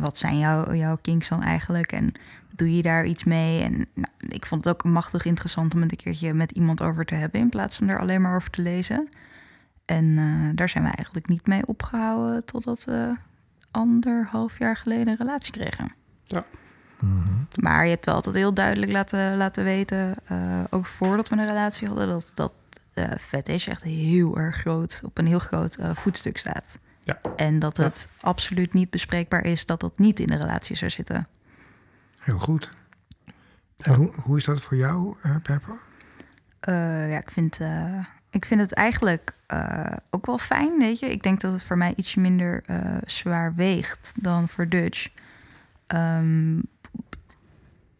wat zijn jouw, jouw kinks dan eigenlijk en doe je daar iets mee? En nou, ik vond het ook machtig interessant om het een keertje met iemand over te hebben in plaats van er alleen maar over te lezen. En eh, daar zijn we eigenlijk niet mee opgehouden totdat we anderhalf jaar geleden een relatie kregen. Maar je hebt wel altijd heel duidelijk laten, laten weten, eh, ook voordat we een relatie hadden, dat, dat eh fetish echt heel erg groot, op een heel groot eh, voetstuk staat. Ja. En dat het absoluut niet bespreekbaar is dat dat niet in de relatie zou zitten. Heel goed. En hoe, hoe is dat voor jou, Pepper? Eh, ja, ik vind, eh, ik vind het eigenlijk eh, ook wel fijn, weet je. Ik denk dat het voor mij ietsje minder eh, zwaar weegt dan voor Dutch. Ehm,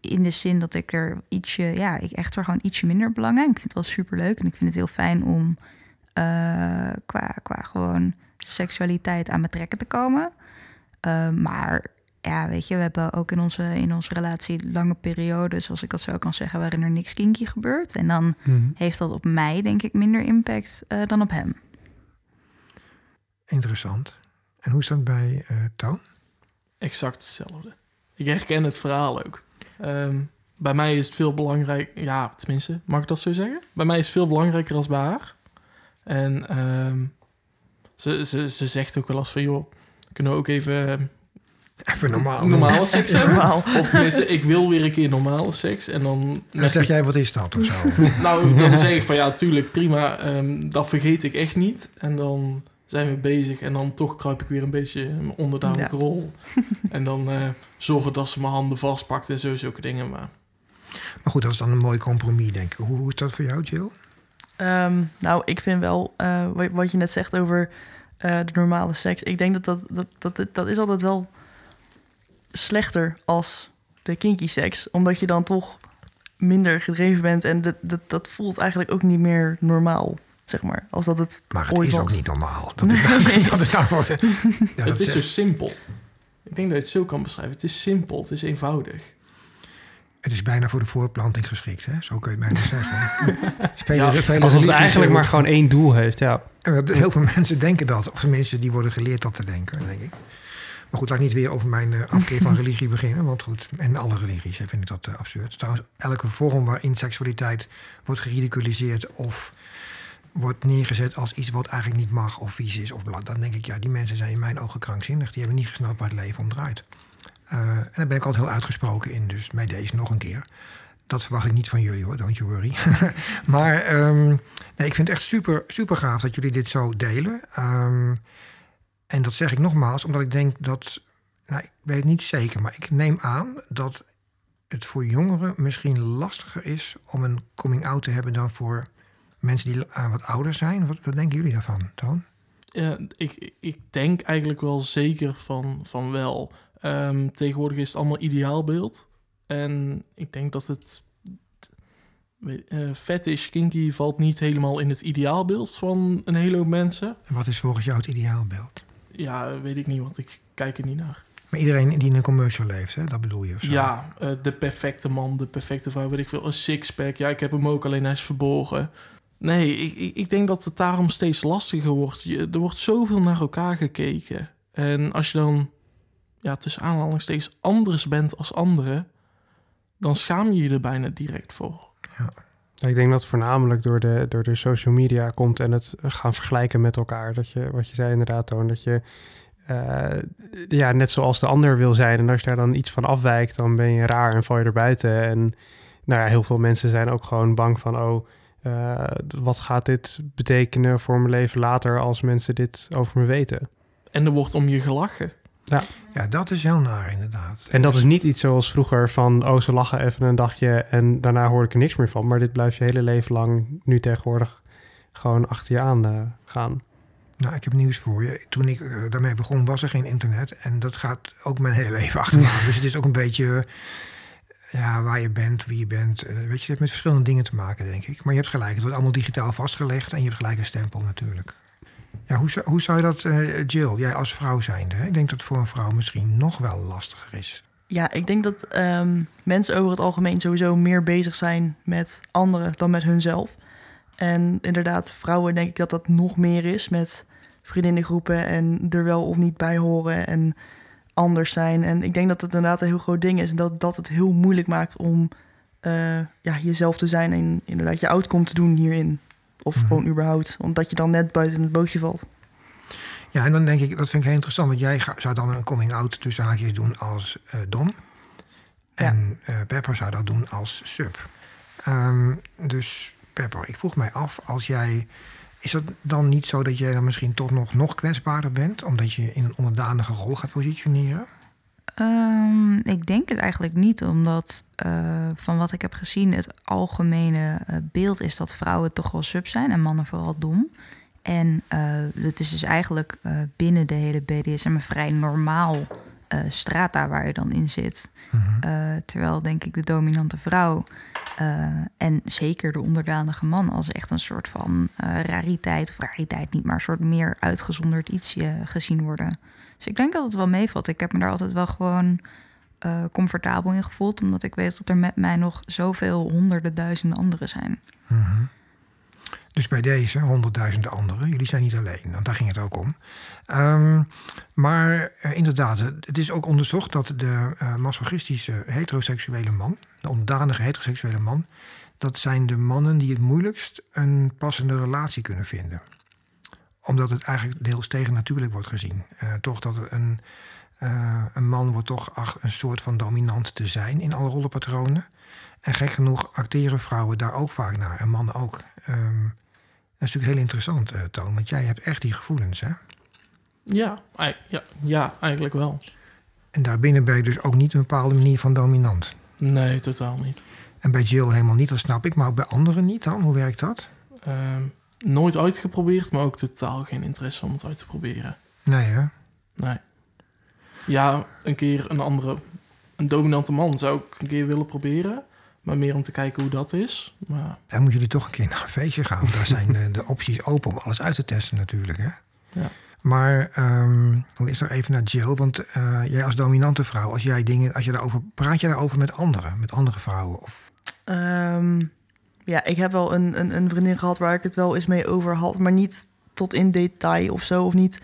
in de zin dat ik er ietsje, ja, ik echt er gewoon ietsje minder belang. Ik vind het wel super leuk en ik vind het heel fijn om eh, qua, qua gewoon seksualiteit aan mijn trekken te komen. Eh, maar ja, weet je, we hebben ook in onze, in onze relatie lange periodes, als ik dat zo kan zeggen, waarin er niks kinky gebeurt. En dan heeft dat op mij, denk ik, minder impact eh, dan op hem. Interessant. En hoe is dat bij eh Toon? exact hetzelfde. Ik herken het verhaal ook. Ehm, bij mij is het veel belangrijk, ja, tenminste, mag ik dat zo zeggen? Bij mij is het veel belangrijker als bij haar. En ehm, ze, ze, ze zegt ook wel eens van, joh, kunnen we ook even Even normaal. normale seks hebben? Normaal. Of tenminste, ik wil weer een keer normale seks. En dan, dan zeg ik- jij, wat is dat of zo? Nou, dan zeg ik van ja, tuurlijk, prima. ehm, dat vergeet ik echt niet. En dan zijn we bezig en dan toch kruip ik weer een beetje in mijn onderdanige Ja. rol. en dan eh, zorgen dat ze mijn handen vastpakt en zo, zulke dingen. Maar Maar goed, dat is dan een mooi compromis, denk ik. Hoe, hoe is dat voor jou, Jill? Ehm, nou, ik vind wel eh, wat, je net zegt over eh, de normale seks. Ik denk dat dat, dat, dat, dat, dat is altijd wel slechter als de kinky seks. Omdat je dan toch minder gedreven bent. En dat, dat, dat voelt eigenlijk ook niet meer normaal, zeg maar. Als dat het Maar het ooit is was. ook niet normaal. Dat is nou, dat is nou wat... Ja, dat het is is, zo simpel. Ik denk dat je het zo kan beschrijven. Het is simpel, het is eenvoudig. het is bijna voor de voorplanting geschikt, hè? Zo kun je het bijna zeggen. Vele, Ja, vele Alsof het eigenlijk maar gewoon één doel heeft, ja. En dat- heel veel mensen denken dat. Of tenminste, die worden geleerd dat te denken, denk ik. Maar goed, laat ik niet weer over mijn eh, afkeer van religie beginnen. Want goed, en alle religies hè, vind ik dat eh, absurd. Trouwens, elke vorm waarin seksualiteit wordt geridiculiseerd... of wordt neergezet als iets wat eigenlijk niet mag of vies is of blad... dan denk ik, ja, die mensen zijn in mijn ogen krankzinnig. Die hebben niet gesnapt waar het leven om draait. Eh, en daar ben ik altijd heel uitgesproken in. Dus bij deze nog een keer. Dat verwacht ik niet van jullie hoor, don't you worry. maar ehm, nee, ik vind het echt super, super gaaf dat jullie dit zo delen. Ehm, en dat zeg ik nogmaals, omdat ik denk dat, nou, ik weet het niet zeker, maar ik neem aan dat het voor jongeren misschien lastiger is om een coming out te hebben dan voor mensen die eh, wat ouder zijn. Wat, wat denken jullie daarvan, Toon? Ja, ik, ik denk eigenlijk wel zeker van, van wel. Ehm, tegenwoordig is het allemaal ideaalbeeld. En ik denk dat het... weet- eh fetish, kinky valt niet helemaal in het ideaalbeeld van een hele hoop mensen. En wat is volgens jou het ideaalbeeld? Ja, weet ik niet, want ik kijk er niet naar. Maar iedereen die in een commercial leeft, hè, dat bedoel je? Of zo? Ja, eh, de perfecte man, de perfecte vrouw, weet ik veel. Een sixpack, ja, ik heb hem ook, alleen hij is verborgen. Nee, ik, ik, ik denk dat het daarom steeds lastiger wordt. Je, er wordt zoveel naar elkaar gekeken. En als je dan ja, tussen aanhalingstekens anders bent als anderen... dan schaam je je er bijna direct voor. Ik denk dat voornamelijk door de, door de social media komt en het gaan vergelijken met elkaar. Dat je, wat je zei inderdaad, Toon, dat je eh, ja, net zoals de ander wil zijn. En als je daar dan iets van afwijkt, dan ben je raar en val je er buiten. En nou ja, heel veel mensen zijn ook gewoon bang van, oh, eh, wat gaat dit betekenen voor mijn leven later als mensen dit over me weten? En er wordt om je gelachen. Ja, dat is heel naar inderdaad. En dat is niet iets zoals vroeger van, oh, ze lachen even een dagje en daarna hoor ik er niks meer van. Maar dit blijft je hele leven lang nu tegenwoordig gewoon achter je aan eh, gaan. Nou, ik heb nieuws voor je. Toen ik eh, daarmee begon, was er geen internet. En dat gaat ook mijn hele leven achteraan. dus het is ook een beetje eh, ja, waar je bent, wie je bent. Weet je, het heeft met verschillende dingen te maken, denk ik. Maar je hebt gelijk, het wordt allemaal digitaal vastgelegd. En je hebt gelijk een stempel natuurlijk. Ja, hoe, zou- hoe zou je dat, eh, Jill, jij als vrouw zijnde... Hè? ik denk dat voor een vrouw misschien nog wel lastiger is. Ja, ik denk dat ehm, mensen over het algemeen sowieso meer bezig zijn met anderen dan met hunzelf. En inderdaad, vrouwen denk ik dat dat nog meer is met vriendinnengroepen en er wel of niet bij horen en anders zijn. En ik denk dat het inderdaad een heel groot ding is en dat dat het heel moeilijk maakt om eh, ja, jezelf te zijn en inderdaad je outcome te doen hierin. Of Mhm. gewoon überhaupt, omdat je dan net buiten het bootje valt. Ja, en dan denk ik, dat vind ik heel interessant... want jij zou dan een coming-out tussen haakjes doen als eh Dom. En eh Pepper zou dat doen als sub. Ehm, dus Pepper, ik vroeg mij af, als jij... Is het dan niet zo dat jij dan misschien toch nog, nog kwetsbaarder bent... omdat je in een onderdanige rol gaat positioneren? Ehm, ik denk het eigenlijk niet, omdat eh, van wat ik heb gezien, het algemene eh, beeld is dat vrouwen toch wel sub zijn en mannen vooral dom. En eh, het is dus eigenlijk binnen de hele BDSM een vrij normaal strata waar je dan in zit. Mhm. Terwijl denk ik de dominante vrouw en zeker de onderdanige man als echt een soort van rariteit, of rariteit niet, maar een soort meer uitgezonderd ietsje gezien worden. Dus ik denk dat het wel meevalt. Ik heb me daar altijd wel gewoon eh, comfortabel in gevoeld, omdat ik weet dat er met mij nog zoveel honderden duizenden anderen zijn. Mhm. Dus bij deze honderdduizenden anderen, jullie zijn niet alleen, want daar ging het ook om. Ehm, maar eh, inderdaad, het is ook onderzocht dat de eh, masochistische heteroseksuele man, de onderdanige heteroseksuele man, dat zijn de mannen die het moeilijkst een passende relatie kunnen vinden. Omdat het eigenlijk deels tegennatuurlijk wordt gezien. Eh, toch dat een, eh, een man wordt toch een soort van dominant te zijn in alle rollenpatronen. En gek genoeg acteren vrouwen daar ook vaak naar. En mannen ook. Ehm, dat is natuurlijk heel interessant, eh, Toon. Want jij hebt echt die gevoelens, hè? Ja, ja, ja, eigenlijk wel. En daarbinnen ben je dus ook niet een bepaalde manier van dominant. Nee, totaal niet. En bij Jill helemaal niet, dat snap ik. Maar ook bij anderen niet dan? Hoe werkt dat? Ehm, nooit uitgeprobeerd, maar ook totaal geen interesse om het uit te proberen. Nee, hè? Nee. Ja, een keer een andere, een dominante man zou ik een keer willen proberen. Maar meer om te kijken hoe dat is. Maar Dan moeten jullie toch een keer naar een feestje gaan. Daar zijn de, de opties open om alles uit te testen natuurlijk, hè? Ja. Maar ehm dan is er even naar Jill. Want eh, jij als dominante vrouw, als jij dingen, als je daarover, praat je daarover met anderen, met andere vrouwen? Of, Ehm, ja, ik heb wel een, een, een vriendin gehad waar ik het wel eens mee over had, maar niet tot in detail of zo. Of niet.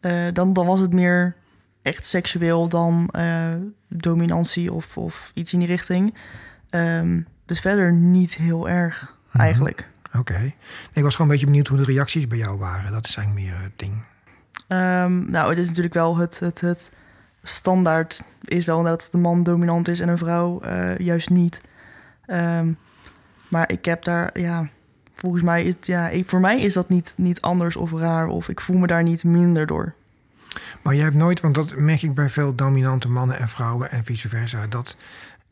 eh, dan, dan was het meer echt seksueel dan eh, dominantie of, of iets in die richting. Ehm, dus verder niet heel erg Mhm. eigenlijk. Oké. Nee, ik was gewoon een beetje benieuwd hoe de reacties bij jou waren. Dat is eigenlijk meer het ding. Ehm, nou, het is natuurlijk wel het, het, het standaard is wel dat de man dominant is en een vrouw eh, juist niet. Ehm, maar ik heb daar, ja, volgens mij is ja, ik, voor mij is dat niet, niet anders of raar of ik voel me daar niet minder door. Maar jij hebt nooit, want dat merk ik bij veel dominante mannen en vrouwen en vice versa, dat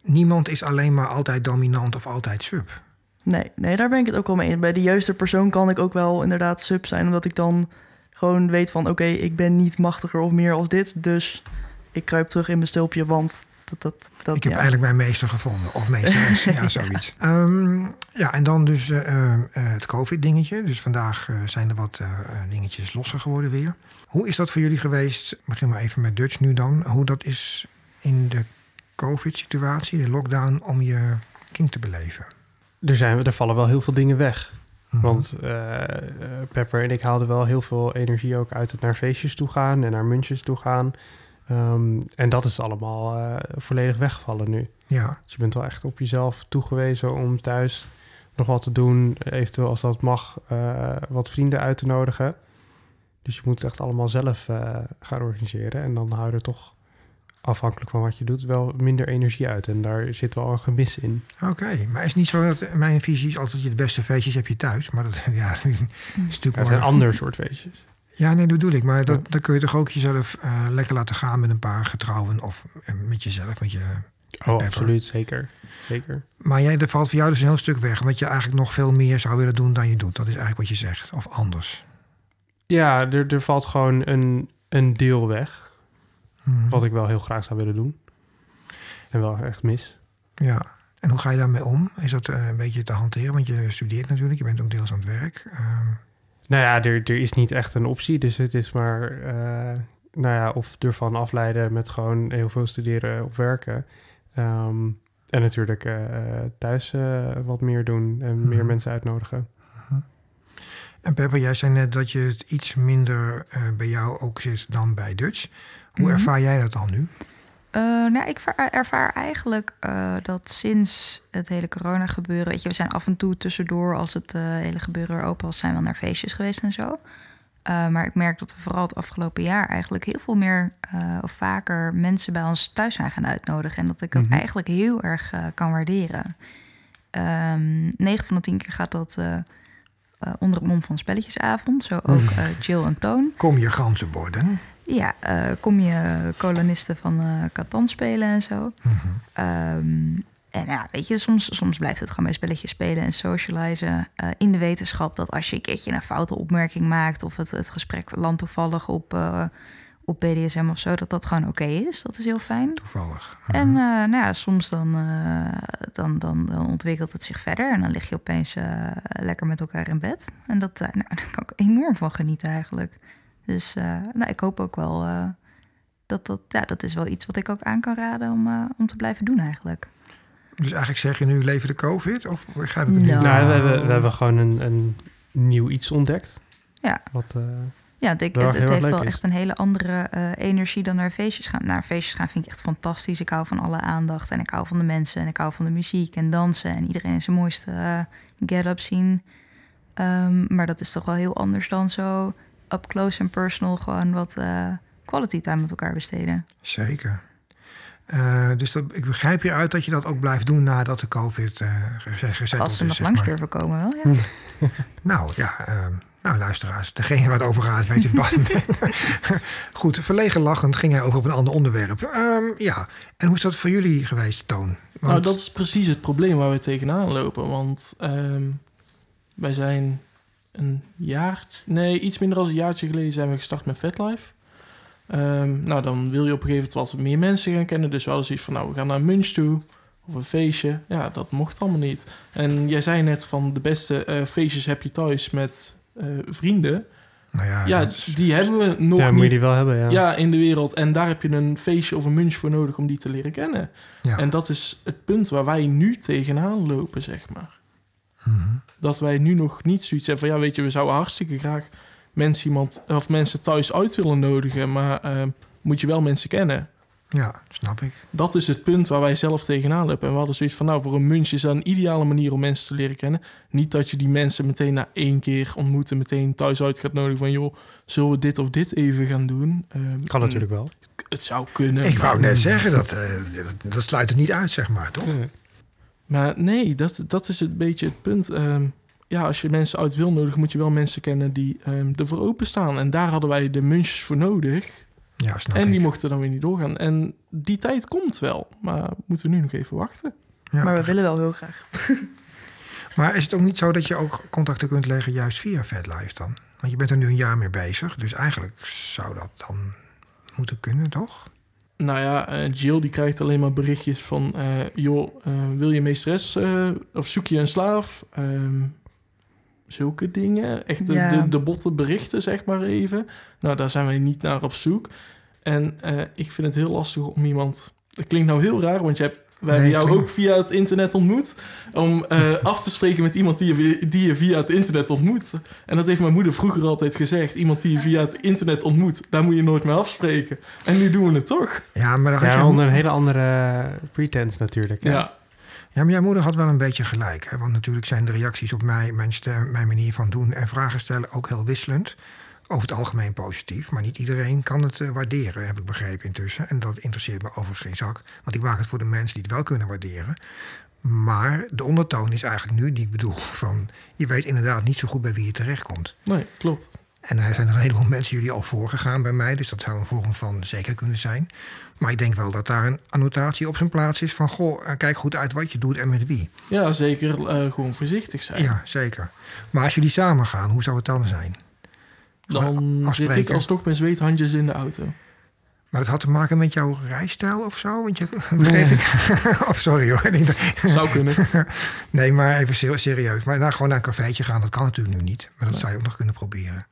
niemand is alleen maar altijd dominant of altijd sub. Nee, nee, daar ben ik het ook wel mee eens. Bij de juiste persoon kan ik ook wel inderdaad sub zijn, omdat ik dan gewoon weet van, oké, ik ben niet machtiger of meer als dit, dus ik kruip terug in mijn stulpje, want dat, dat, dat ik heb ja. eigenlijk mijn meester gevonden, of meesteres, ja, zoiets. Ehm, ja, en dan dus eh, eh, het COVID-dingetje. Dus vandaag eh, zijn er wat eh, eh, dingetjes losser geworden weer. Hoe is dat voor jullie geweest? Ik begin maar even met Dutch nu dan. Hoe dat is in de COVID-situatie, de lockdown, om je kind te beleven? Er, zijn, er vallen wel heel veel dingen weg. Mhm. Want eh, eh, Pepper en ik haalden wel heel veel energie ook uit het naar feestjes toe gaan en naar munches toe gaan. Ehm, en dat is allemaal eh, volledig weggevallen nu. Ja, Dus je bent wel echt op jezelf toegewezen om thuis nog wat te doen. Eventueel als dat mag, eh, wat vrienden uit te nodigen. Dus je moet het echt allemaal zelf eh, gaan organiseren. En dan hou je er toch, afhankelijk van wat je doet, wel minder energie uit. En daar zit wel een gemis in. oké. Maar is niet zo dat mijn visie is altijd je de beste feestjes heb je thuis? Maar dat ja, is natuurlijk Het zijn ander soort feestjes. Ja, nee, dat bedoel ik. Maar dat, dan kun je toch ook jezelf eh, lekker laten gaan met een paar getrouwen of eh, met jezelf, met je... Oh, Pepper. absoluut. Zeker. Zeker. Maar jij, er valt voor jou dus een heel stuk weg, omdat je eigenlijk nog veel meer zou willen doen dan je doet. Dat is eigenlijk wat je zegt, of anders. Ja, er, er valt gewoon een, een deel weg. Mhm. Wat ik wel heel graag zou willen doen. En wel echt mis. Ja. En hoe ga je daarmee om? Is dat eh, een beetje te hanteren? Want je studeert natuurlijk, je bent ook deels aan het werk. Ehm, Nou ja, er, er is niet echt een optie. Dus het is maar, eh, nou ja, of ervan afleiden met gewoon heel veel studeren of werken. Ehm, en natuurlijk eh, thuis eh, wat meer doen en meer Mhm. mensen uitnodigen. En Pepper, jij zei net dat je het iets minder eh, bij jou ook zit dan bij Dutch. Hoe Mhm. ervaar jij dat dan nu? Eh, nou, ik ervaar eigenlijk eh, dat sinds het hele corona gebeuren... Weet je, we zijn af en toe tussendoor, als het eh, hele gebeuren er open was... zijn we naar feestjes geweest en zo. Maar ik merk dat we vooral het afgelopen jaar eigenlijk heel veel meer of vaker mensen bij ons thuis zijn gaan uitnodigen. En dat ik dat Mhm. eigenlijk heel erg kan waarderen. Ehm 9 van de 10 keer gaat dat onder het mom van spelletjesavond. Zo ook Jill en Toon. Kom je ganzenborden? Ja, eh, kom je kolonisten van Catan spelen en zo. Mhm. Ehm, en ja, weet je, soms, soms blijft het gewoon bij spelletjes spelen en socializen. eh, in de wetenschap dat als je een keertje een foute opmerking maakt... of het, het gesprek landt toevallig op, eh, op BDSM of zo... dat dat gewoon oké is. Dat is heel fijn. Toevallig. En eh, nou ja, soms dan, dan, dan, dan ontwikkelt het zich verder... en dan lig je opeens lekker met elkaar in bed. En dat, nou, daar kan ik enorm van genieten eigenlijk. Dus eh, nou, ik hoop ook wel... eh, dat, dat, ja, dat is wel iets wat ik ook aan kan raden om, eh, om te blijven doen eigenlijk. Dus eigenlijk zeg je nu leven de COVID? Of begrijp ik het nu? Nou. Nou, we hebben, we hebben gewoon een, een nieuw iets ontdekt. Ja. Wat, eh, Ja, het, ik- het, het heeft wel is. echt een hele andere eh, energie dan naar feestjes gaan. Naar feestjes gaan vind ik echt fantastisch. Ik hou van alle aandacht en ik hou van de mensen en ik hou van de muziek en dansen en iedereen in zijn mooiste eh, get-up zien. Ehm, maar dat is toch wel heel anders dan zo up close en personal gewoon wat eh, quality time met elkaar besteden. Zeker. Eh, dus dat, ik begrijp hieruit dat je dat ook blijft doen nadat de COVID eh geze- gezetteld Als ze is. nog zeg langs maar. durven komen wel, ja. Nou ja, ehm, nou luisteraars, degene waar het over gaat weet het bang. Goed, verlegen lachend ging hij over op een ander onderwerp. Ehm, ja, en hoe is dat voor jullie geweest, Toon? Nou, Want- dat is precies het probleem waar we tegenaan lopen. Want ehm, wij zijn een jaar, nee, iets minder dan een jaartje geleden zijn we gestart met VetLife. Ehm, nou, dan wil je op een gegeven moment wat meer mensen gaan kennen. Dus we hadden zoiets van, nou, we gaan naar een munch toe. Of een feestje. Ja, dat mocht allemaal niet. En jij zei net van, de beste eh, feestjes heb je thuis met eh, vrienden. nou ja, Ja, is- die hebben we nog ja, moet je niet die wel hebben, ja. ja, in de wereld. En daar heb je een feestje of een munch voor nodig om die te leren kennen. ja. En dat is het punt waar wij nu tegenaan lopen, zeg maar. Dat wij nu nog niet zoiets hebben van... ja, weet je, we zouden hartstikke graag mensen, iemand, of mensen thuis uit willen nodigen... maar eh, moet je wel mensen kennen. ja, snap ik. Dat is het punt waar wij zelf tegenaan lopen. En we hadden zoiets van, nou, voor een munch is dat een ideale manier om mensen te leren kennen. Niet dat je die mensen meteen na één keer ontmoeten... meteen thuis uit gaat nodigen van... joh, zullen we dit of dit even gaan doen? Eh, Kan natuurlijk wel. Het zou kunnen. Ik wou net zeggen, dat, eh, dat, dat sluit het niet uit, zeg maar, toch? Maar nee, dat, dat is een beetje het punt. Ehm, ja, als je mensen uit wil nodigen, moet je wel mensen kennen die ehm ervoor openstaan. En daar hadden wij de munches voor nodig. Ja, snap en ik. die mochten dan weer niet doorgaan. En die tijd komt wel, maar we moeten nu nog even wachten. Ja. Maar we willen wel heel graag. Maar is het ook niet zo dat je ook contacten kunt leggen juist via VetLife dan? Want je bent er nu een jaar mee bezig, dus eigenlijk zou dat dan moeten kunnen, toch? Nou ja, eh, Jill die krijgt alleen maar berichtjes van... eh, joh, eh, wil je meesteres of zoek je een slaaf? Ehm, zulke dingen. Echt de, Ja. de, de botte berichten, zeg maar even. Nou, daar zijn wij niet naar op zoek. En ik vind het heel lastig om iemand dat klinkt nou heel raar, want je hebt, wij Nee, hebben jou klinkt- ook via het internet ontmoet. Om eh, af te spreken met iemand die je, die je via het internet ontmoet. En dat heeft mijn moeder vroeger altijd gezegd. Iemand die je via het internet ontmoet, daar moet je nooit mee afspreken. En nu doen we het toch? Ja, maar, dan had Ja, je- onder een hele andere pretense natuurlijk. hè. Ja, ja, maar jouw moeder had wel een beetje gelijk. Hè? Want natuurlijk zijn de reacties op mij, mijn stem, mijn manier van doen en vragen stellen ook heel wisselend. Over het algemeen positief, maar niet iedereen kan het eh, waarderen, heb ik begrepen intussen. En dat interesseert me overigens geen zak, want ik maak het voor de mensen die het wel kunnen waarderen. Maar de ondertoon is eigenlijk nu die ik bedoel van... je weet inderdaad niet zo goed bij wie je terechtkomt. nee, klopt. En er zijn er een heleboel mensen jullie al voorgegaan bij mij, dus dat zou een vorm van zeker kunnen zijn. Maar ik denk wel dat daar een annotatie op zijn plaats is van... goh, eh, kijk goed uit wat je doet en met wie. Ja, zeker eh, gewoon voorzichtig zijn. Ja, zeker. Maar als jullie samen gaan, hoe zou het dan zijn? Dan zit ik alsnog met zweethandjes in de auto. Maar dat had te maken met jouw rijstijl of zo? Want je, begreep ik? of sorry hoor. Zou kunnen. nee, maar even ser- serieus. Maar nou, gewoon naar een cafeetje gaan, dat kan natuurlijk nu niet. Maar dat zou je ook nog kunnen proberen.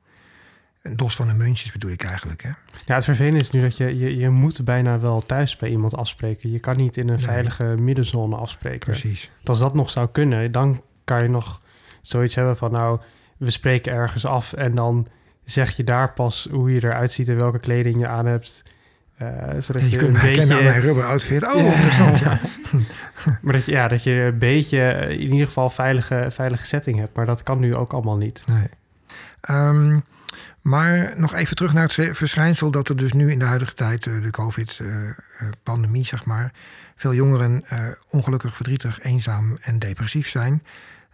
Een dos van de muntjes bedoel ik eigenlijk, hè? Ja, het vervelende is nu dat je, je, je moet bijna wel thuis bij iemand afspreken. Je kan niet in een Nee. veilige middenzone afspreken. Precies. Want Als dat nog zou kunnen, dan kan je nog zoiets hebben van... nou, we spreken ergens af en dan zeg je daar pas hoe je eruit ziet... en welke kleding je aan hebt. Eh, zodat je, je kunt herkennen aan beetje... mijn rubber outfit. Oh, interessant, ja. Maar dat je, ja, dat je een beetje eh, in ieder geval veilige, veilige setting hebt. Maar dat kan nu ook allemaal niet. Nee. Ehm, maar nog even terug naar het ve- verschijnsel dat er dus nu in de huidige tijd, eh, de COVID-pandemie, zeg maar, veel jongeren ongelukkig, verdrietig, eenzaam en depressief zijn.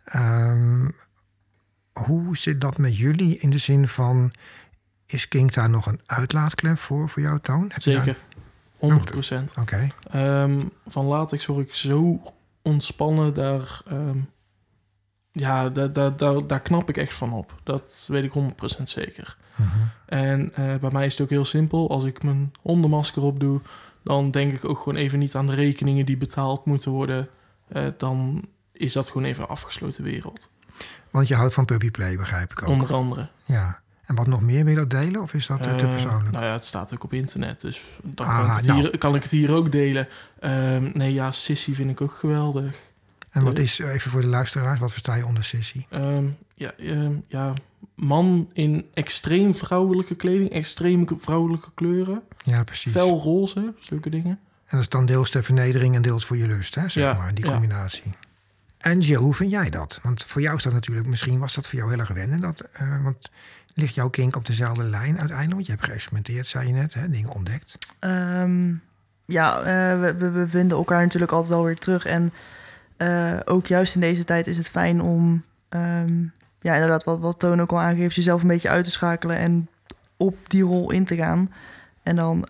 Ehm, hoe zit dat met jullie in de zin van, is Kink daar nog een uitlaatklep voor, voor jouw toon? Heb je daar- Zeker. 100 procent. Oké, Ehm, van latex word ik zo ontspannen. Daar, ehm, ja, daar, daar, daar, daar knap ik echt van op. Dat weet ik 100% zeker. Mhm. En eh, bij mij is het ook heel simpel. Als ik mijn hondenmasker opdoe, dan denk ik ook gewoon even niet aan de rekeningen die betaald moeten worden. Eh, dan is dat gewoon even een afgesloten wereld. Want je houdt van puppyplay, begrijp ik ook. Onder andere. Ja. En wat nog meer wil je dat delen? Of is dat eh, te Eh, persoonlijk? nou ja, het staat ook op internet, dus dan Ah, kan, ik het nou. hier, kan ik het hier ook delen. Ehm, nee, ja, Sissy vind ik ook geweldig. en wat is, even voor de luisteraars, wat versta je onder sissy? Ehm, ja, ehm, ja, man in extreem vrouwelijke kleding, extreem vrouwelijke kleuren, Ja, precies. fel roze, zulke dingen. En dat is dan deels ter vernedering en deels voor je lust, hè, zeg Ja, maar, die ja. En Jill, hoe vind jij dat? Want voor jou is dat natuurlijk, misschien was dat voor jou heel erg wennen. Dat, eh, want ligt jouw kink op dezelfde lijn uiteindelijk? Want je hebt geëxperimenteerd, zei je net, hè, dingen ontdekt. Ehm, ja, eh, we, we, vinden elkaar natuurlijk altijd wel weer terug. En eh, ook juist in deze tijd is het fijn om, ehm, ja, inderdaad, wat, wat Toon ook al aangeeft, jezelf een beetje uit te schakelen en op die rol in te gaan. En dan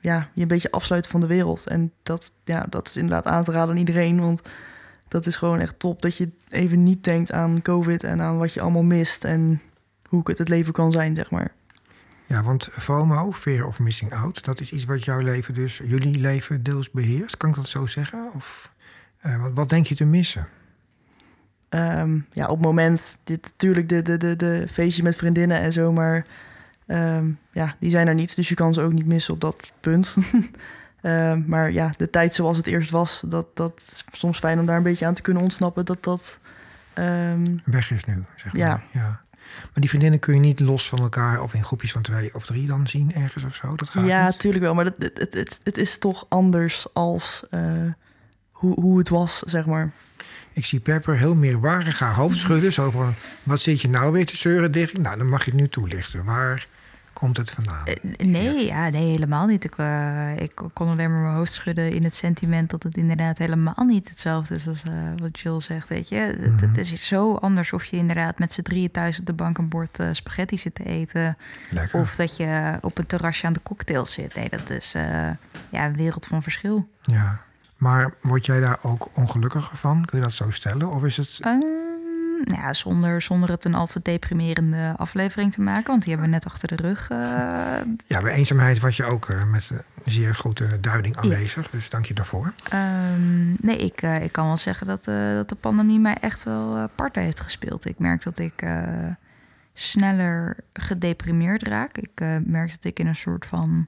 ja, je een beetje afsluiten van de wereld. En dat, ja, dat is inderdaad aan te raden aan iedereen. Want dat is gewoon echt top dat je even niet denkt aan COVID en aan wat je allemaal mist. En hoe het het leven kan zijn, zeg maar. Ja, want FOMO, Fear of Missing Out, dat is iets wat jouw leven dus, jullie leven deels beheerst. Kan ik dat zo zeggen? Of eh, wat, wat denk je te missen? Ehm, ja, op het moment, dit natuurlijk de, de, de, de feestjes met vriendinnen en zo, maar ehm, ja, die zijn er niet. Dus je kan ze ook niet missen op dat punt. Ehm, maar ja, de tijd zoals het eerst was, dat, dat is soms fijn om daar een beetje aan te kunnen ontsnappen. Dat dat, ehm, Weg is nu, zeg maar. Ja. ja. Maar die vriendinnen kun je niet los van elkaar of in groepjes van twee of drie dan zien ergens of zo? Dat gaat ja, niet? tuurlijk wel. Maar dat, het, het, het, het is toch anders als eh, hoe, hoe het was, zeg maar. Ik zie Pepper heel meerwarig haar hoofd schudden. Zo van, wat zit je nou weer te zeuren, Dirk? Nou, dan mag je het nu toelichten. Waar komt het vandaan? Eh, nee, ja, nee, helemaal niet. Ik, eh, ik kon alleen maar mijn hoofd schudden in het sentiment dat het inderdaad helemaal niet hetzelfde is als eh, wat Jill zegt. Weet je, het, Mhm. het is zo anders of je inderdaad met z'n drieën thuis op de bank een bord spaghetti zit te eten. Lekker. Of dat je op een terrasje aan de cocktail zit. Nee, dat is ja, een wereld van verschil. Ja. Maar word jij daar ook ongelukkiger van? Kun je dat zo stellen? Of is het... Ehm, nou ja, zonder, zonder het een al te deprimerende aflevering te maken. Want die hebben we net achter de rug. eh, Ja, bij eenzaamheid was je ook eh, met een zeer grote duiding aanwezig. Dus dank je daarvoor. Ehm, nee, ik, eh, ik kan wel zeggen dat, eh, dat de pandemie mij echt wel eh parten heeft gespeeld. Ik merk dat ik eh, sneller gedeprimeerd raak. Ik eh, merk dat ik in een soort van,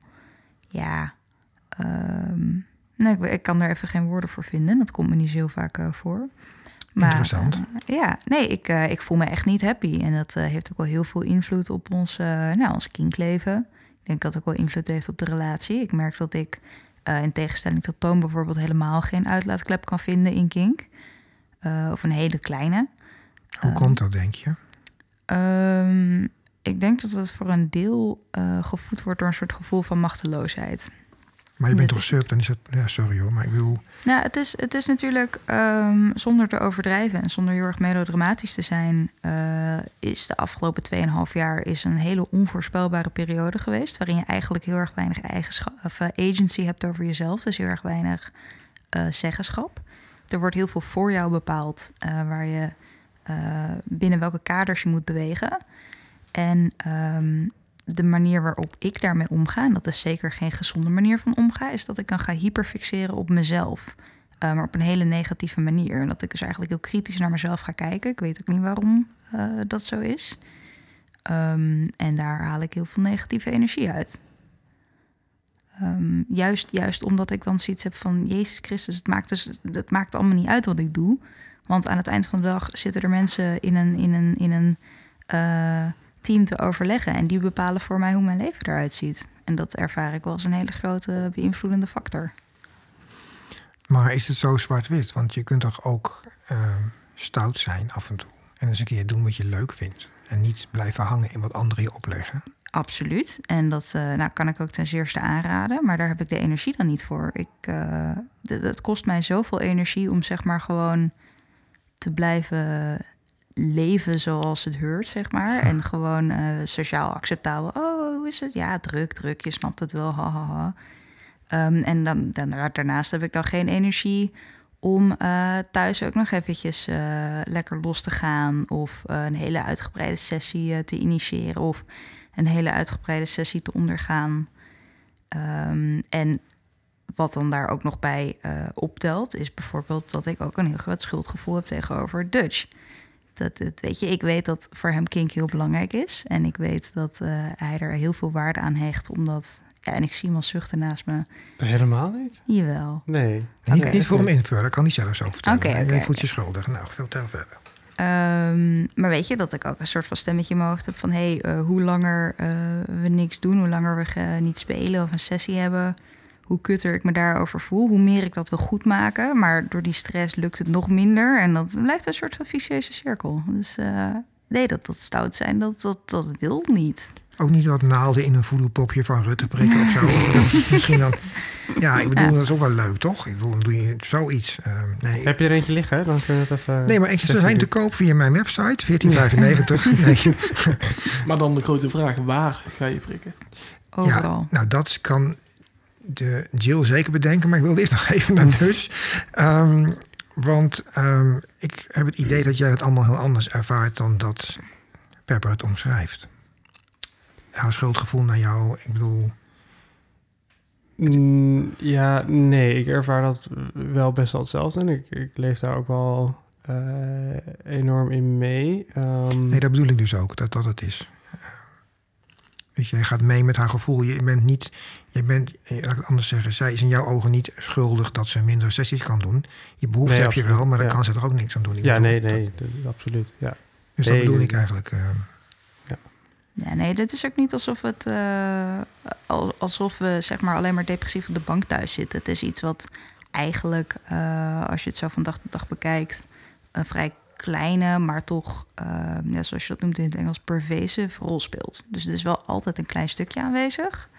ja, Nee, ik, ik kan daar even geen woorden voor vinden. Dat komt me niet zo heel vaak eh, voor. Maar, Interessant. eh, ja, nee, ik, eh, ik voel me echt niet happy. En dat eh, heeft ook wel heel veel invloed op ons, nou, ons kinkleven. Ik denk dat het ook wel invloed heeft op de relatie. Ik merk dat ik, in tegenstelling tot Toon bijvoorbeeld... helemaal geen uitlaatklep kan vinden in kink. Of een hele kleine. Hoe komt dat, denk je? Ehm, ik denk dat het voor een deel gevoed wordt door een soort gevoel van machteloosheid. Maar je bent toch sub, dan is het... Ja, sorry hoor, maar ik bedoel... Nou, het is, het is natuurlijk, ehm, zonder te overdrijven en zonder heel erg melodramatisch te zijn, eh, is de afgelopen 2,5 jaar is een hele onvoorspelbare periode geweest. Waarin je eigenlijk heel erg weinig eigenschap, of, eh, agency hebt over jezelf. Dus heel erg weinig eh, zeggenschap. Er wordt heel veel voor jou bepaald waar je binnen welke kaders je moet bewegen. En ehm, de manier waarop ik daarmee omga, en dat is zeker geen gezonde manier van omgaan, is dat ik dan ga hyperfixeren op mezelf. Eh, maar op een hele negatieve manier. En dat ik dus eigenlijk heel kritisch naar mezelf ga kijken. Ik weet ook niet waarom eh, dat zo is. Ehm, en daar haal ik heel veel negatieve energie uit. Ehm, juist, juist omdat ik dan zoiets heb van... Jezus Christus, het maakt, dus, het maakt allemaal niet uit wat ik doe. Want aan het eind van de dag zitten er mensen in een, in een, in een eh, team te overleggen. En die bepalen voor mij hoe mijn leven eruit ziet. En dat ervaar ik wel als een hele grote beïnvloedende factor. Maar is het zo zwart-wit? Want je kunt toch ook ehm, stout zijn af en toe. En eens een keer doen wat je leuk vindt. En niet blijven hangen in wat anderen je opleggen. Absoluut. En dat eh, nou, kan ik ook ten zeerste aanraden. Maar daar heb ik de energie dan niet voor. Ik, d- dat kost mij zoveel energie om zeg maar gewoon te blijven leven zoals het hoort, zeg maar. En gewoon eh, sociaal acceptabel. Oh, hoe is het? Ja, druk, druk. Je snapt het wel. Ha, ha, ha. Ehm, en dan, dan, daarnaast heb ik dan geen energie om eh, thuis ook nog eventjes eh, lekker los te gaan. Of een hele uitgebreide sessie te initiëren. Of een hele uitgebreide sessie te ondergaan. Ehm, en wat dan daar ook nog bij optelt, is bijvoorbeeld dat ik ook een heel groot schuldgevoel heb tegenover Dutch. Dat, het, weet je, ik weet dat voor hem kink heel belangrijk is. En ik weet dat eh, hij er heel veel waarde aan hecht. Omdat, ja, en ik zie hem al zuchten naast me. Helemaal niet? Jawel. Nee. Niet, niet voor hem invullen, ik kan niet zelf zo vertellen. Oké, oké, je voelt je schuldig. Nou, vertel verder. Ehm, maar weet je dat ik ook een soort van stemmetje in mijn hoofd heb van... hé, hey, eh, hoe langer eh, we niks doen, hoe langer we niet spelen of een sessie hebben... hoe kutter ik me daarover voel, hoe meer ik dat wil goedmaken. Maar door die stress lukt het nog minder en dat blijft een soort van vicieuze cirkel. Dus eh, nee, dat dat stout zijn, dat, dat, dat wil niet. Ook niet wat naalden in een voedelpopje van Rutte prikken of zo. Dat is misschien dan... Ja, ik bedoel, Ja. dat is ook wel leuk, toch? Ik bedoel, dan doe je zoiets. Ehm, nee, Heb je er eentje liggen? Dan kunnen we het even... nee, maar sessie zijn te koop via mijn website, 1495. Nee. Maar dan de grote vraag, waar ga je prikken? Overal. Ja, nou, dat kan de Jill zeker bedenken, maar ik wil eerst nog even naar Dutch. Ehm, want ehm, ik heb het idee dat jij het allemaal heel anders ervaart dan dat Pepper het omschrijft. Jouw schuldgevoel naar jou, ik bedoel, Mm, ja, nee, ik ervaar dat wel best wel hetzelfde. En ik, ik leef daar ook wel eh, enorm in mee. Ehm, nee, dat bedoel ik dus ook, dat dat het is. Dus jij gaat mee met haar gevoel. Je bent niet, je bent, eh, laat ik het anders zeggen, zij is in jouw ogen niet schuldig dat ze minder sessies kan doen. Je behoefte Nee, heb je wel, maar dan ja. kan ze er ook niks aan doen. Ik ja, bedoel, nee, nee, dat- absoluut. Ja. dus Nee, dat bedoel ik eigenlijk. ehm. Ja, nee, dit is ook niet alsof het eh, al- alsof we zeg maar alleen maar depressief op de bank thuis zitten. Het is iets wat eigenlijk, eh, als je het zo van dag tot dag bekijkt, een vrij kleine, maar toch, eh, ja, zoals je dat noemt in het Engels, pervasive rol speelt. Dus het is wel altijd een klein stukje aanwezig,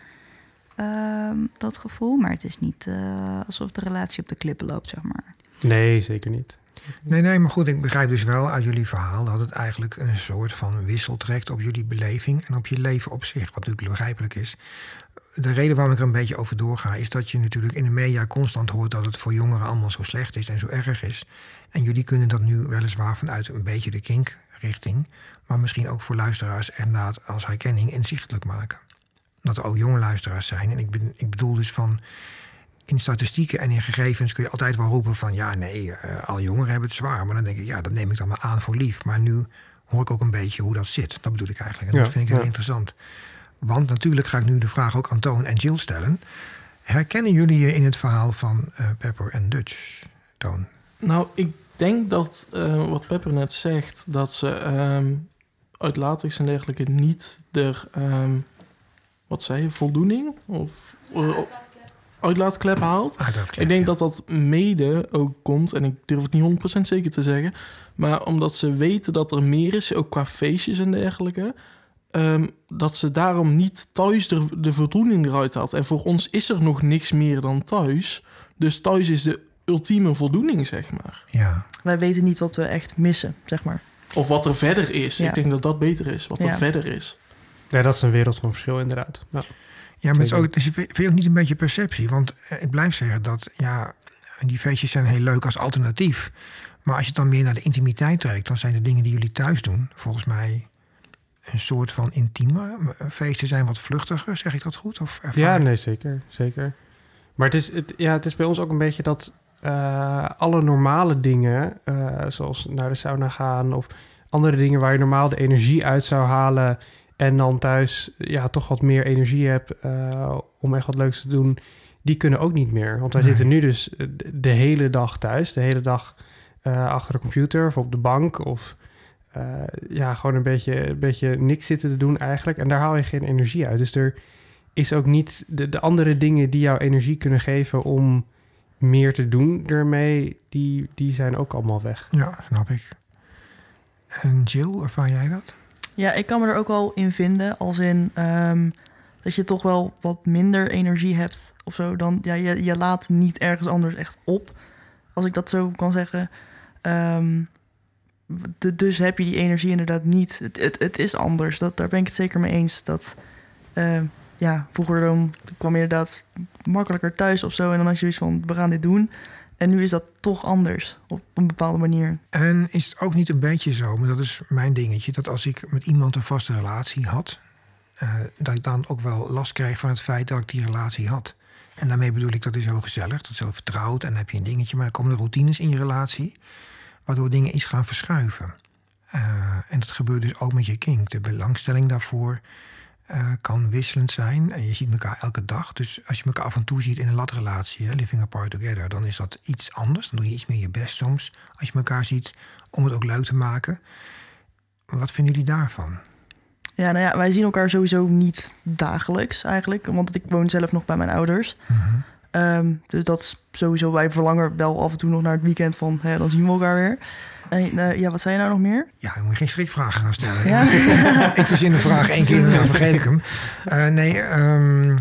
ehm, dat gevoel. Maar het is niet eh, alsof de relatie op de klippen loopt, zeg maar. Nee, zeker niet. Nee, nee, maar goed, ik begrijp dus wel uit jullie verhaal dat het eigenlijk een soort van wissel trekt op jullie beleving en op je leven op zich, wat natuurlijk begrijpelijk is. De reden waarom ik er een beetje over doorga, is dat je natuurlijk in de media constant hoort dat het voor jongeren allemaal zo slecht is en zo erg is. En jullie kunnen dat nu weliswaar vanuit een beetje de kink-richting, maar misschien ook voor luisteraars inderdaad als herkenning inzichtelijk maken. Dat er ook jonge luisteraars zijn. En ik, ben, ik bedoel dus van in statistieken en in gegevens kun je altijd wel roepen van ja, nee, eh, al jongeren hebben het zwaar. Maar dan denk ik, ja, dat neem ik dan maar aan voor lief. Maar nu hoor ik ook een beetje hoe dat zit. Dat bedoel ik eigenlijk. En Ja, dat vind ik heel ja. interessant. Want natuurlijk ga ik nu de vraag ook aan Toon en Jill stellen. Herkennen jullie je in het verhaal van eh, Pepper en Dutch, Toon? Nou, ik denk dat eh, wat Pepper net zegt, dat ze ehm, uit latex en dergelijke niet de, ehm, wat zei je, voldoening of uh, uitlaatklep haalt. Ik denk dat dat mede ook komt, en ik durf het niet 100% zeker te zeggen, maar omdat ze weten dat er meer is, ook qua feestjes en dergelijke, ehm, dat ze daarom niet thuis de, de voldoening eruit haalt. En voor ons is er nog niks meer dan thuis. Dus thuis is de ultieme voldoening, zeg maar. Ja, Wij weten niet wat we echt missen, zeg maar. Of wat er verder is. Ja. Ik denk dat dat beter is, wat er verder is. Ja, dat is een wereld van verschil inderdaad. Ja. ja maar het is ook, dus vind je ook niet een beetje perceptie? Want eh, ik blijf zeggen dat ja, die feestjes zijn heel leuk als alternatief. Maar als je het dan meer naar de intimiteit trekt, dan zijn de dingen die jullie thuis doen, volgens mij een soort van intieme. Eh, Feesten zijn wat vluchtiger, zeg ik dat goed? Of Ja, nee, zeker. zeker. Maar het is, het, ja, het is bij ons ook een beetje dat eh, alle normale dingen, eh, zoals naar de sauna gaan of andere dingen waar je normaal de energie uit zou halen en dan thuis ja, toch wat meer energie hebt om echt wat leuks te doen, die kunnen ook niet meer. Want wij Nee. zitten nu dus de- hele dag thuis, de hele dag achter de computer of op de bank of eh, ja, gewoon een beetje, een beetje niks zitten te doen eigenlijk. En daar haal je geen energie uit. Dus er is ook niet de, de andere dingen die jou energie kunnen geven om meer te doen ermee, die, die zijn ook allemaal weg. Ja, snap ik. En Jill, ervaar jij dat? Ja, ik kan me er ook wel in vinden. Als in ehm, dat je toch wel wat minder energie hebt of zo. Dan, ja, je, je laat niet ergens anders echt op. Als ik dat zo kan zeggen. Ehm, de- dus heb je die energie inderdaad niet. Het, het, is anders. Dat, daar ben ik het zeker mee eens. Dat, ehm, ja, vroeger dan kwam je inderdaad makkelijker thuis of zo. En dan had je zoiets van, we gaan dit doen. En nu is dat toch anders. Op een bepaalde manier. En is het ook niet een beetje zo, maar dat is mijn dingetje, dat als ik met iemand een vaste relatie had, eh, dat ik dan ook wel last kreeg van het feit dat ik die relatie had. En daarmee bedoel ik dat is heel gezellig, dat is heel vertrouwd en dan heb je een dingetje, maar dan komen er routines in je relatie, waardoor dingen iets gaan verschuiven. Eh, en dat gebeurt dus ook met je kink. De belangstelling daarvoor eh, kan wisselend zijn. En je ziet elkaar elke dag. Dus als je elkaar af en toe ziet in een latrelatie, hè, living apart together, dan is dat iets anders. Dan doe je iets meer je best soms als je elkaar ziet om het ook leuk te maken. Wat vinden jullie daarvan? Ja, nou ja, wij zien elkaar sowieso niet dagelijks eigenlijk. Want ik woon zelf nog bij mijn ouders. Ehm, dus dat is sowieso, wij verlangen wel af en toe nog naar het weekend van, hè, dan zien we elkaar weer. Nee, eh, ja, wat zei je nou nog meer? Ja, je moet geen strikvragen gaan stellen. Ja. ik verzin een vraag één keer en dan vergeet ik hem. Eh, nee, ehm,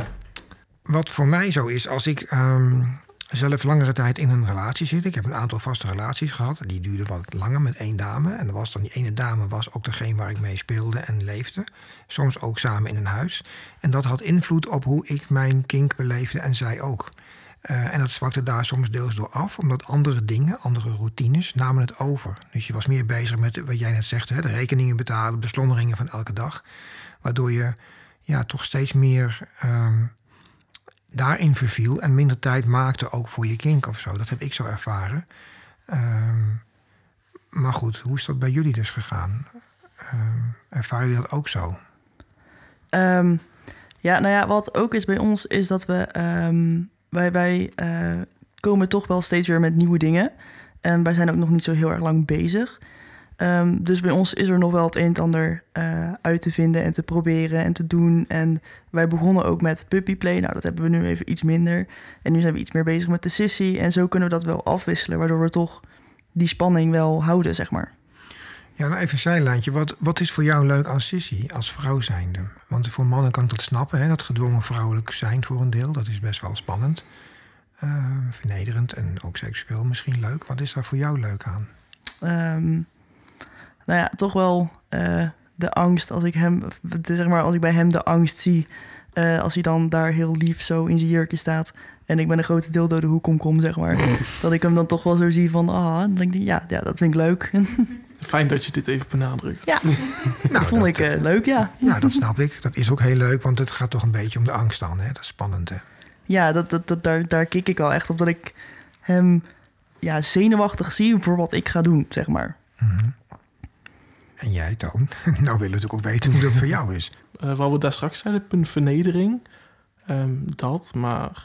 wat voor mij zo is, als ik ehm, zelf langere tijd in een relatie zit. Ik heb een aantal vaste relaties gehad. Die duurden wat langer met één dame. En was dan die ene dame was ook degene waar ik mee speelde en leefde. Soms ook samen in een huis. En dat had invloed op hoe ik mijn kink beleefde en zij ook. Eh, en dat zwakte daar soms deels door af, omdat andere dingen, andere routines, namen het over. Dus je was meer bezig met wat jij net zegt, hè, de rekeningen betalen, beslommeringen van elke dag. Waardoor je ja, toch steeds meer ehm, daarin verviel en minder tijd maakte ook voor je kink of zo. Dat heb ik zo ervaren. Ehm, maar goed, hoe is dat bij jullie dus gegaan? Ehm ervaren jullie dat ook zo? Ehm, ja, nou ja, wat ook is bij ons, is dat we... wij wij eh, komen toch wel steeds weer met nieuwe dingen. En wij zijn ook nog niet zo heel erg lang bezig. Ehm, dus bij ons is er nog wel het een en ander eh, uit te vinden en te proberen en te doen. En wij begonnen ook met puppyplay. Nou, dat hebben we nu even iets minder. En nu zijn we iets meer bezig met de sissy. En zo kunnen we dat wel afwisselen, waardoor we toch die spanning wel houden, zeg maar. Ja, nou even een zijlijntje. Wat, wat is voor jou leuk aan Sissy als vrouw zijnde? Want voor mannen kan ik dat snappen, hè? dat gedwongen vrouwelijk zijn voor een deel. Dat is best wel spannend. Eh, vernederend en ook seksueel misschien leuk. Wat is daar voor jou leuk aan? Ehm, nou ja, toch wel eh, de angst als ik hem, zeg maar, als ik bij hem de angst zie. eh, als hij dan daar heel lief zo in zijn jurkje staat. En ik ben een grote deel door de hoek kom, kom zeg maar. dat ik hem dan toch wel zo zie van, ah, dan denk ik, ja, ja, dat vind ik leuk. Fijn dat je dit even benadrukt. ja, Nou, dat vond ik eh, leuk, ja. Ja, dat snap ik. Dat is ook heel leuk, want het gaat toch een beetje om de angst dan. Hè? Dat is spannend, hè? Ja, dat, dat, dat, daar, daar kik ik wel echt op. Dat ik hem ja, zenuwachtig zie voor wat ik ga doen, zeg maar. En jij, Toon? nou willen we natuurlijk ook weten hoe dat voor jou is. Eh, wat we daar straks zeiden, punt vernedering. Ehm, dat, maar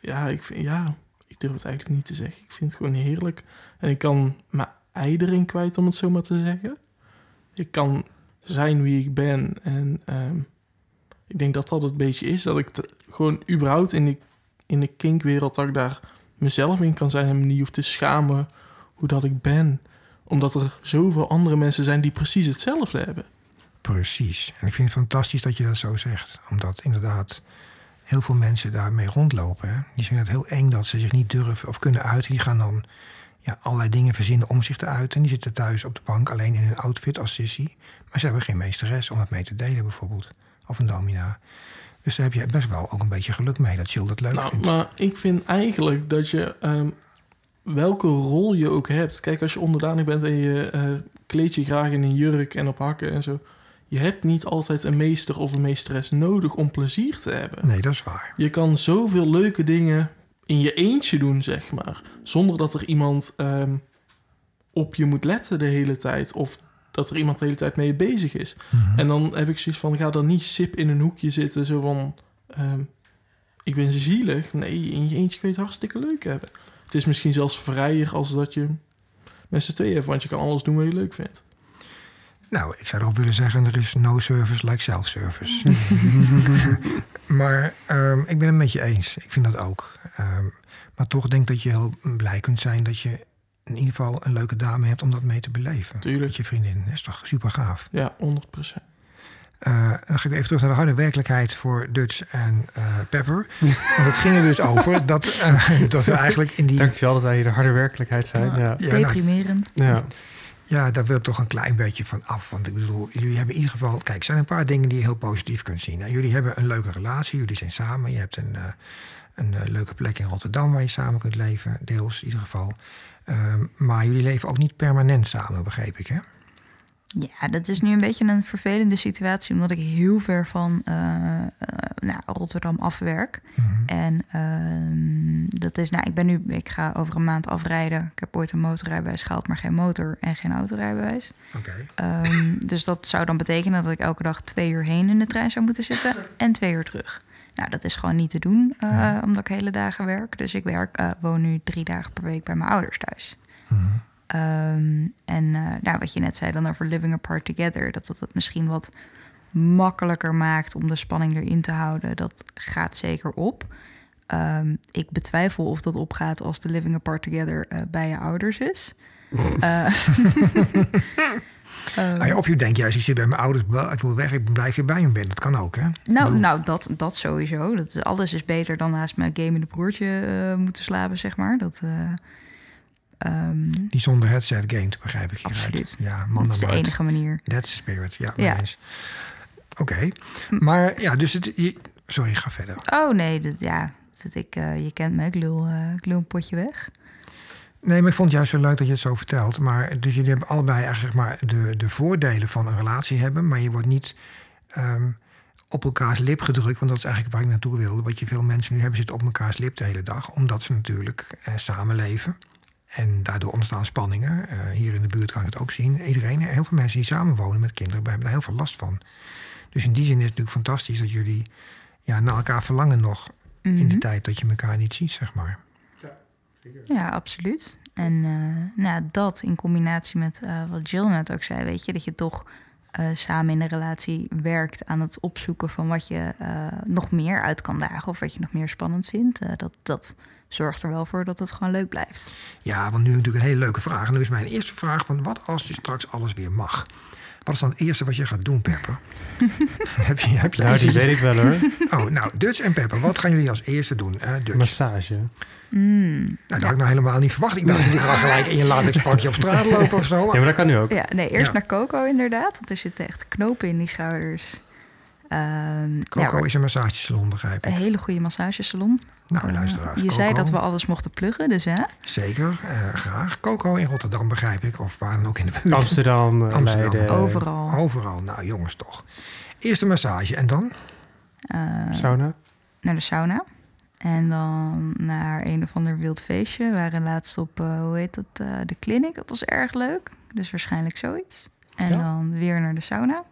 ja, ik vind, ja, ik durf het eigenlijk niet te zeggen. Ik vind het gewoon heerlijk. En ik kan mijn ei kwijt, om het zo maar te zeggen. Ik kan zijn wie ik ben. En ehm, ik denk dat dat het beetje is. Dat ik gewoon überhaupt in, die, in de kinkwereld... dat ik daar mezelf in kan zijn... en me niet hoef te schamen hoe dat ik ben. Omdat er zoveel andere mensen zijn... die precies hetzelfde hebben. Precies. En ik vind het fantastisch dat je dat zo zegt. Omdat inderdaad heel veel mensen daarmee rondlopen. Hè? Die vinden het heel eng dat ze zich niet durven of kunnen uiten. Die gaan dan ja, allerlei dingen verzinnen om zich te uiten. Die zitten thuis op de bank alleen in hun outfit als sissy. Maar ze hebben geen meesteres om het mee te delen bijvoorbeeld. Of een domina. Dus daar heb je best wel ook een beetje geluk mee dat Jill dat leuk Nou, vindt. maar ik vind eigenlijk dat je... ehm, welke rol je ook hebt... Kijk, als je onderdanig bent en je eh, kleed je graag in een jurk en op hakken en zo... Je hebt niet altijd een meester of een meesteres nodig om plezier te hebben. Nee, dat is waar. Je kan zoveel leuke dingen in je eentje doen, zeg maar. Zonder dat er iemand ehm, op je moet letten de hele tijd. Of dat er iemand de hele tijd mee bezig is. Mhm. En dan heb ik zoiets van, ga dan niet sip in een hoekje zitten. Zo van, ehm, ik ben zielig. Nee, in je eentje kun je het hartstikke leuk hebben. Het is misschien zelfs vrijer als dat je met z'n tweeën hebt. Want je kan alles doen wat je leuk vindt. Nou, ik zou erop willen zeggen, er is no service like self-service. maar ehm, ik ben het met je eens. Ik vind dat ook. Ehm, maar toch denk ik dat je heel blij kunt zijn dat je in ieder geval een leuke dame hebt om dat mee te beleven. Tuurlijk. Met je vriendin. Dat is toch super gaaf. Ja, 100%. Eh, dan ga ik even terug naar de harde werkelijkheid voor Dutch en eh, Pepper. Want het ging er dus over dat, eh, dat we eigenlijk in die... Dankjewel dat wij hier de harde werkelijkheid zijn. Ja, Ja, nou, Deprimerend. ja. Ja, daar wil ik toch een klein beetje van af. Want ik bedoel, jullie hebben in ieder geval... Kijk, er zijn een paar dingen die je heel positief kunt zien. En jullie hebben een leuke relatie. Jullie zijn samen. Je hebt een, eh, een leuke plek in Rotterdam waar je samen kunt leven. Deels in ieder geval. Ehm, maar jullie leven ook niet permanent samen, begreep ik, hè? Ja, dat is nu een beetje een vervelende situatie, omdat ik heel ver van eh, eh, nou, Rotterdam afwerk. En ehm, dat is, nou, ik ben nu, ik ga over een maand afrijden. Ik heb ooit een motorrijbewijs gehaald, maar geen motor en geen autorijbewijs. Oké. Ehm, dus dat zou dan betekenen dat ik elke dag twee uur heen in de trein zou moeten zitten en twee uur terug. Nou, dat is gewoon niet te doen, eh, Ja. omdat ik hele dagen werk. Dus ik werk, woon nu drie dagen per week bij mijn ouders thuis. Mhm. Ehm, en eh, nou, wat je net zei dan over living apart together, dat dat het misschien wat makkelijker maakt om de spanning erin te houden, dat gaat zeker op. Ehm, ik betwijfel of dat opgaat als de living apart together eh, bij je ouders is. Eh, ehm, Nou ja, of je denkt juist, ik zit bij mijn ouders, ik wil weg, ik blijf hier bij hem ben. Dat kan ook, hè? nou, nou dat, dat sowieso. Dat, alles is beter dan naast mijn gamende broertje moeten slapen, zeg maar. Dat, ehm, Die zonder headset gamet, begrijp ik hieruit. Absoluut. Ja, man dat is de enige manier. That's the spirit, ja. Ja. Oké. Maar ja, dus het... je- sorry, ga verder. Oh nee, dat, ja, dat ik, eh, je kent me, ik lul, eh, ik lul een potje weg. Nee, maar ik vond het juist zo leuk dat je het zo vertelt. Maar dus jullie hebben allebei eigenlijk maar de, de voordelen van een relatie hebben. Maar je wordt niet ehm, op elkaars lip gedrukt. Want dat is eigenlijk waar ik naartoe wilde. Wat je veel mensen nu hebben zitten op elkaars lip de hele dag. Omdat ze natuurlijk eh, samenleven. En daardoor ontstaan spanningen. Eh, hier in de buurt kan ik het ook zien. Iedereen, heel veel mensen die samenwonen met kinderen, hebben daar heel veel last van. Dus in die zin is het natuurlijk fantastisch dat jullie ja, naar elkaar verlangen nog. In de Mhm. tijd dat je elkaar niet ziet, zeg maar. Ja, absoluut. En eh, nou, dat in combinatie met eh, wat Jill net ook zei, weet je, dat je toch eh, samen in een relatie werkt aan het opzoeken van wat je eh, nog meer uit kan dagen of wat je nog meer spannend vindt. eh, dat, dat zorgt er wel voor dat het gewoon leuk blijft. Ja, want nu natuurlijk een hele leuke vraag. En nu is mijn eerste vraag van wat als je straks alles weer mag? Wat is dan het eerste wat je gaat doen, Pepper? heb je, heb je Nou, die weet ik wel hoor. Oh, nou, Dutch en Pepper, wat gaan jullie als eerste doen? eh Dutch? Massage. Mm. Nou, dat had ik nou helemaal niet verwacht. Ik dacht dat jullie gaan gelijk in je latexpakje op straat lopen of zo. Ja, maar dat kan nu ook. Ja, nee, eerst Ja. naar Coco inderdaad, want er zitten echt knopen in die schouders. Ehm, Coco ja, is een massagesalon, begrijp een ik. hele goede massagesalon. Nou, Eh, luisteraars. je Coco, zei dat we alles mochten pluggen, dus hè? Zeker, eh, graag. Coco in Rotterdam, begrijp ik. Of waar dan ook in de buurt. Amsterdam, eh, Amsterdam. Leiden. Overal. Overal. Nou, jongens toch. Eerste massage. En dan? Eh, Sauna. naar de sauna. En dan naar een of ander wild feestje. We waren laatst op, eh, hoe heet dat, eh, de clinic. Dat was erg leuk. Dus waarschijnlijk zoiets. En Ja. dan weer naar de sauna.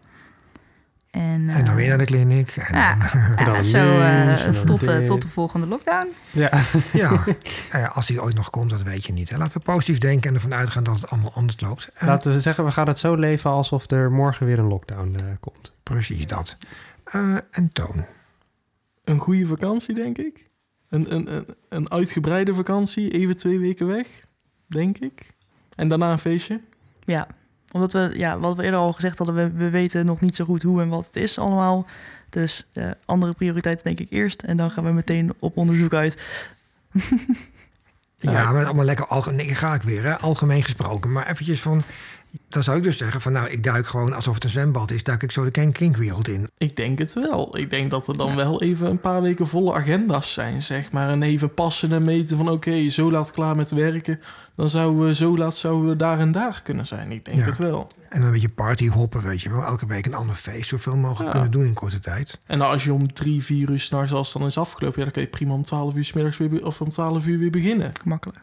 En, En dan eh, weer naar de kliniek. En ja. dan, ja, dan zo eh, dan tot, de, dit. tot de volgende lockdown. Ja, ja, eh, als die ooit nog komt, dat weet je niet. Hè. Laten we positief denken en ervan uitgaan dat het allemaal anders loopt. Eh, laten we zeggen, we gaan het zo leven alsof er morgen weer een lockdown eh, komt. Precies dat. Eh, en Toon. Een goede vakantie, denk ik. Een, een, een, een uitgebreide vakantie, even twee weken weg, denk ik. En daarna een feestje. Ja, omdat we, ja, wat we eerder al gezegd hadden, we, we weten nog niet zo goed hoe en wat het is allemaal. Dus andere prioriteiten denk ik eerst. En dan gaan we meteen op onderzoek uit. Ja, maar allemaal lekker algemeen. Ga ik weer, hè? algemeen gesproken. Maar eventjes van, dan zou ik dus zeggen van nou, ik duik gewoon alsof het een zwembad is, duik ik zo de Ken Kink-wereld in. Ik denk het wel. Ik denk dat er dan wel even een paar weken volle agenda's zijn, zeg maar. En even passen en meten van oké, zo laat klaar met werken. Dan zouden we zo laat zouden we daar en daar kunnen zijn. Ik denk Ja. het wel. En dan een beetje party hoppen, weet je wel. Elke week een ander feest, zoveel mogelijk Ja. kunnen doen in korte tijd. En dan als je om drie, vier uur s'nachts als het dan is afgelopen... ja, dan kun je prima om twaalf uur 's middags weer... of om twaalf uur weer beginnen. Makkelijk.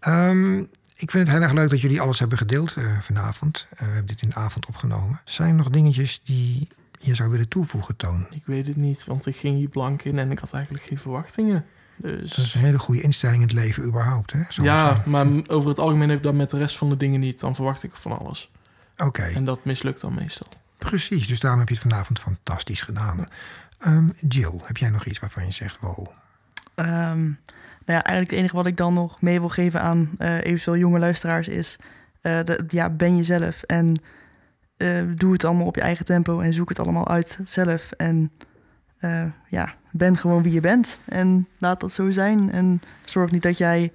Ehm, ik vind het heel erg leuk dat jullie alles hebben gedeeld eh, vanavond. Eh, we hebben dit in de avond opgenomen. Zijn er nog dingetjes die je zou willen toevoegen, Toon? Ik weet het niet, want ik ging hier blank in... en ik had eigenlijk geen verwachtingen. Dat is Dus... een hele goede instelling in het leven überhaupt, hè? Zo Ja, maar over het algemeen heb ik dat met de rest van de dingen niet. Dan verwacht ik van alles. Oké, En dat mislukt dan meestal. precies. Dus daarom heb je het vanavond fantastisch gedaan. Ehm, Jill, heb jij nog iets waarvan je zegt, wow... Ehm, nou ja, eigenlijk het enige wat ik dan nog mee wil geven aan eh, eventueel jonge luisteraars is... eh, de, ja, ben jezelf en eh, doe het allemaal op je eigen tempo en zoek het allemaal uit zelf. En ja, ben gewoon wie je bent en laat dat zo zijn. En zorg niet dat jij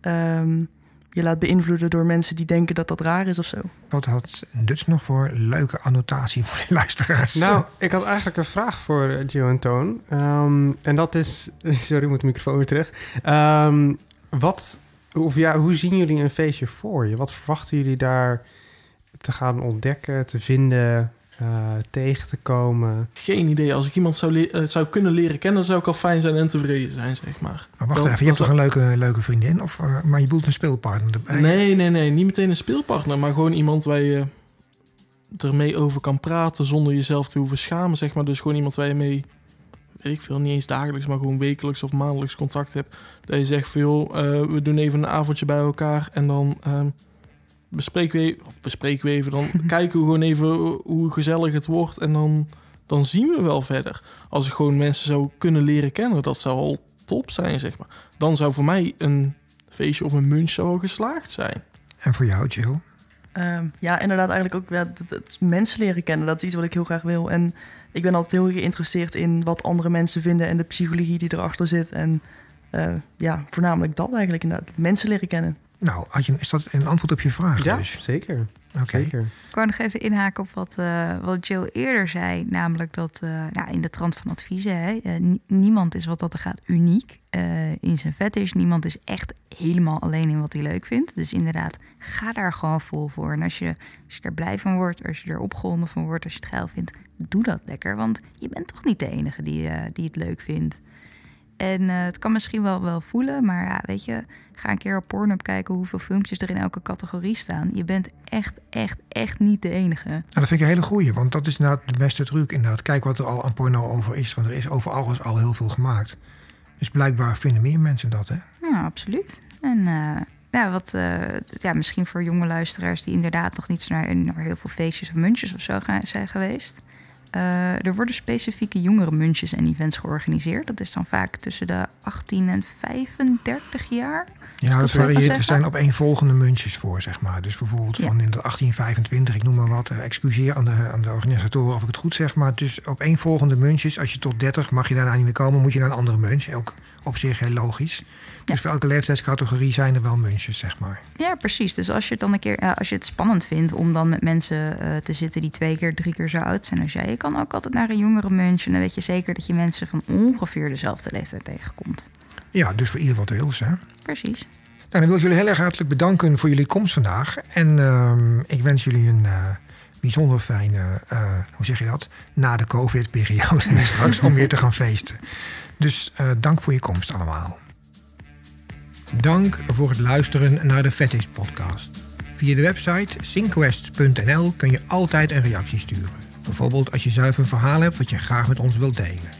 ehm, je laat beïnvloeden door mensen die denken dat dat raar is of zo. Wat had Dutch nog voor leuke annotatie voor de luisteraars? Nou, ik had eigenlijk een vraag voor eh, Gio en Toon. Ehm, en dat is... Sorry, ik moet de microfoon weer terug. Ehm, wat, of ja, hoe zien jullie een feestje voor je? Wat verwachten jullie daar te gaan ontdekken, te vinden, eh, tegen te komen? Geen idee. Als ik iemand zou, le- eh, zou kunnen leren kennen... zou ik al fijn zijn en tevreden zijn, zeg maar. maar wacht even, je hebt toch een leuke, leuke vriendin? Of, eh, maar je bedoelt een speelpartner erbij? Nee, nee, nee. Niet meteen een speelpartner. Maar gewoon iemand waar je ermee over kan praten... zonder jezelf te hoeven schamen, zeg maar. Dus gewoon iemand waar je mee... Weet ik veel, niet eens dagelijks, maar gewoon wekelijks of maandelijks contact hebt. Dat je zegt van, joh, eh, we doen even een avondje bij elkaar... en dan ehm, bespreken we, of bespreken we even... dan kijken we gewoon even hoe gezellig het wordt... en dan, dan zien we wel verder. Als ik gewoon mensen zou kunnen leren kennen... dat zou al top zijn, zeg maar. Dan zou voor mij een feestje of een munch zou al geslaagd zijn. En voor jou, Jill? Ehm, ja, inderdaad, eigenlijk ook ja, het, het mensen leren kennen. Dat is iets wat ik heel graag wil. En ik ben altijd heel geïnteresseerd in wat andere mensen vinden en de psychologie die erachter zit. En eh, ja, voornamelijk dat eigenlijk inderdaad. Mensen leren kennen. Nou, had je, is dat een antwoord op je vraag? Ja, Dus? zeker. Oké. Ik wou nog even inhaken op wat, eh, wat Joe eerder zei. Namelijk dat eh, ja, in de trant van adviezen... Hè, eh, ni- niemand is wat dat er gaat uniek eh, in zijn fetish. Niemand is echt helemaal alleen in wat hij leuk vindt. Dus inderdaad, ga daar gewoon vol voor. En als je, als je er blij van wordt, als je er opgewonden van wordt... als je het geil vindt, doe dat lekker. Want je bent toch niet de enige die, eh, die het leuk vindt. En eh, het kan misschien wel, wel voelen, maar ja, weet je, ga een keer op Pornhub kijken hoeveel filmpjes er in elke categorie staan. Je bent echt, echt, echt niet de enige. Nou, dat vind ik een hele goeie, want dat is inderdaad de beste truc. Inderdaad, kijk wat er al aan porno over is, want er is over alles al heel veel gemaakt. Dus blijkbaar vinden meer mensen dat, hè? Ja, absoluut. En eh, ja, wat, eh, ja, misschien voor jonge luisteraars die inderdaad nog niet naar, naar heel veel feestjes of muntjes of zo gaan, zijn geweest. Eh, er worden specifieke jongere muntjes en events georganiseerd. Dat is dan vaak tussen de 18 en 35 jaar. Ja, dat varieert. Er zijn op één volgende muntjes voor, zeg maar. Dus bijvoorbeeld Ja. van in de 1825, ik noem maar wat. eh, excuseer aan de, aan de organisatoren of ik het goed zeg. Maar dus op één volgende muntjes, als je tot 30 mag je daarna niet meer komen, moet je naar een andere muntje. Ook op zich heel logisch. Dus voor elke leeftijdscategorie zijn er wel muntjes, zeg maar. Ja, precies. Dus als je het dan een keer, ja, als je het spannend vindt om dan met mensen eh, te zitten die twee keer, drie keer zo oud zijn als jij, je kan ook altijd naar een jongere muntje. En dan weet je zeker dat je mensen van ongeveer dezelfde leeftijd tegenkomt. Ja, dus voor ieder wat wil, hè. Precies. Nou, dan wil ik jullie heel erg hartelijk bedanken voor jullie komst vandaag. En ehm, ik wens jullie een eh, bijzonder fijne, eh, hoe zeg je dat, na de COVID-periode straks om weer te gaan feesten. Dus eh, dank voor je komst allemaal. Dank voor het luisteren naar de Fetish podcast. Via de website synquest.nl kun je altijd een reactie sturen. Bijvoorbeeld als je zelf een verhaal hebt wat je graag met ons wilt delen.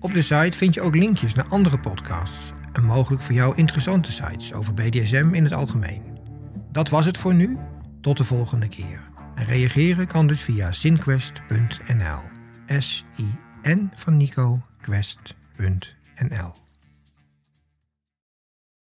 Op de site vind je ook linkjes naar andere podcasts en mogelijk voor jou interessante sites over BDSM in het algemeen. Dat was het voor nu. Tot de volgende keer. En reageren kan dus via sinquest.nl. S-I-N van Nico, quest.nl.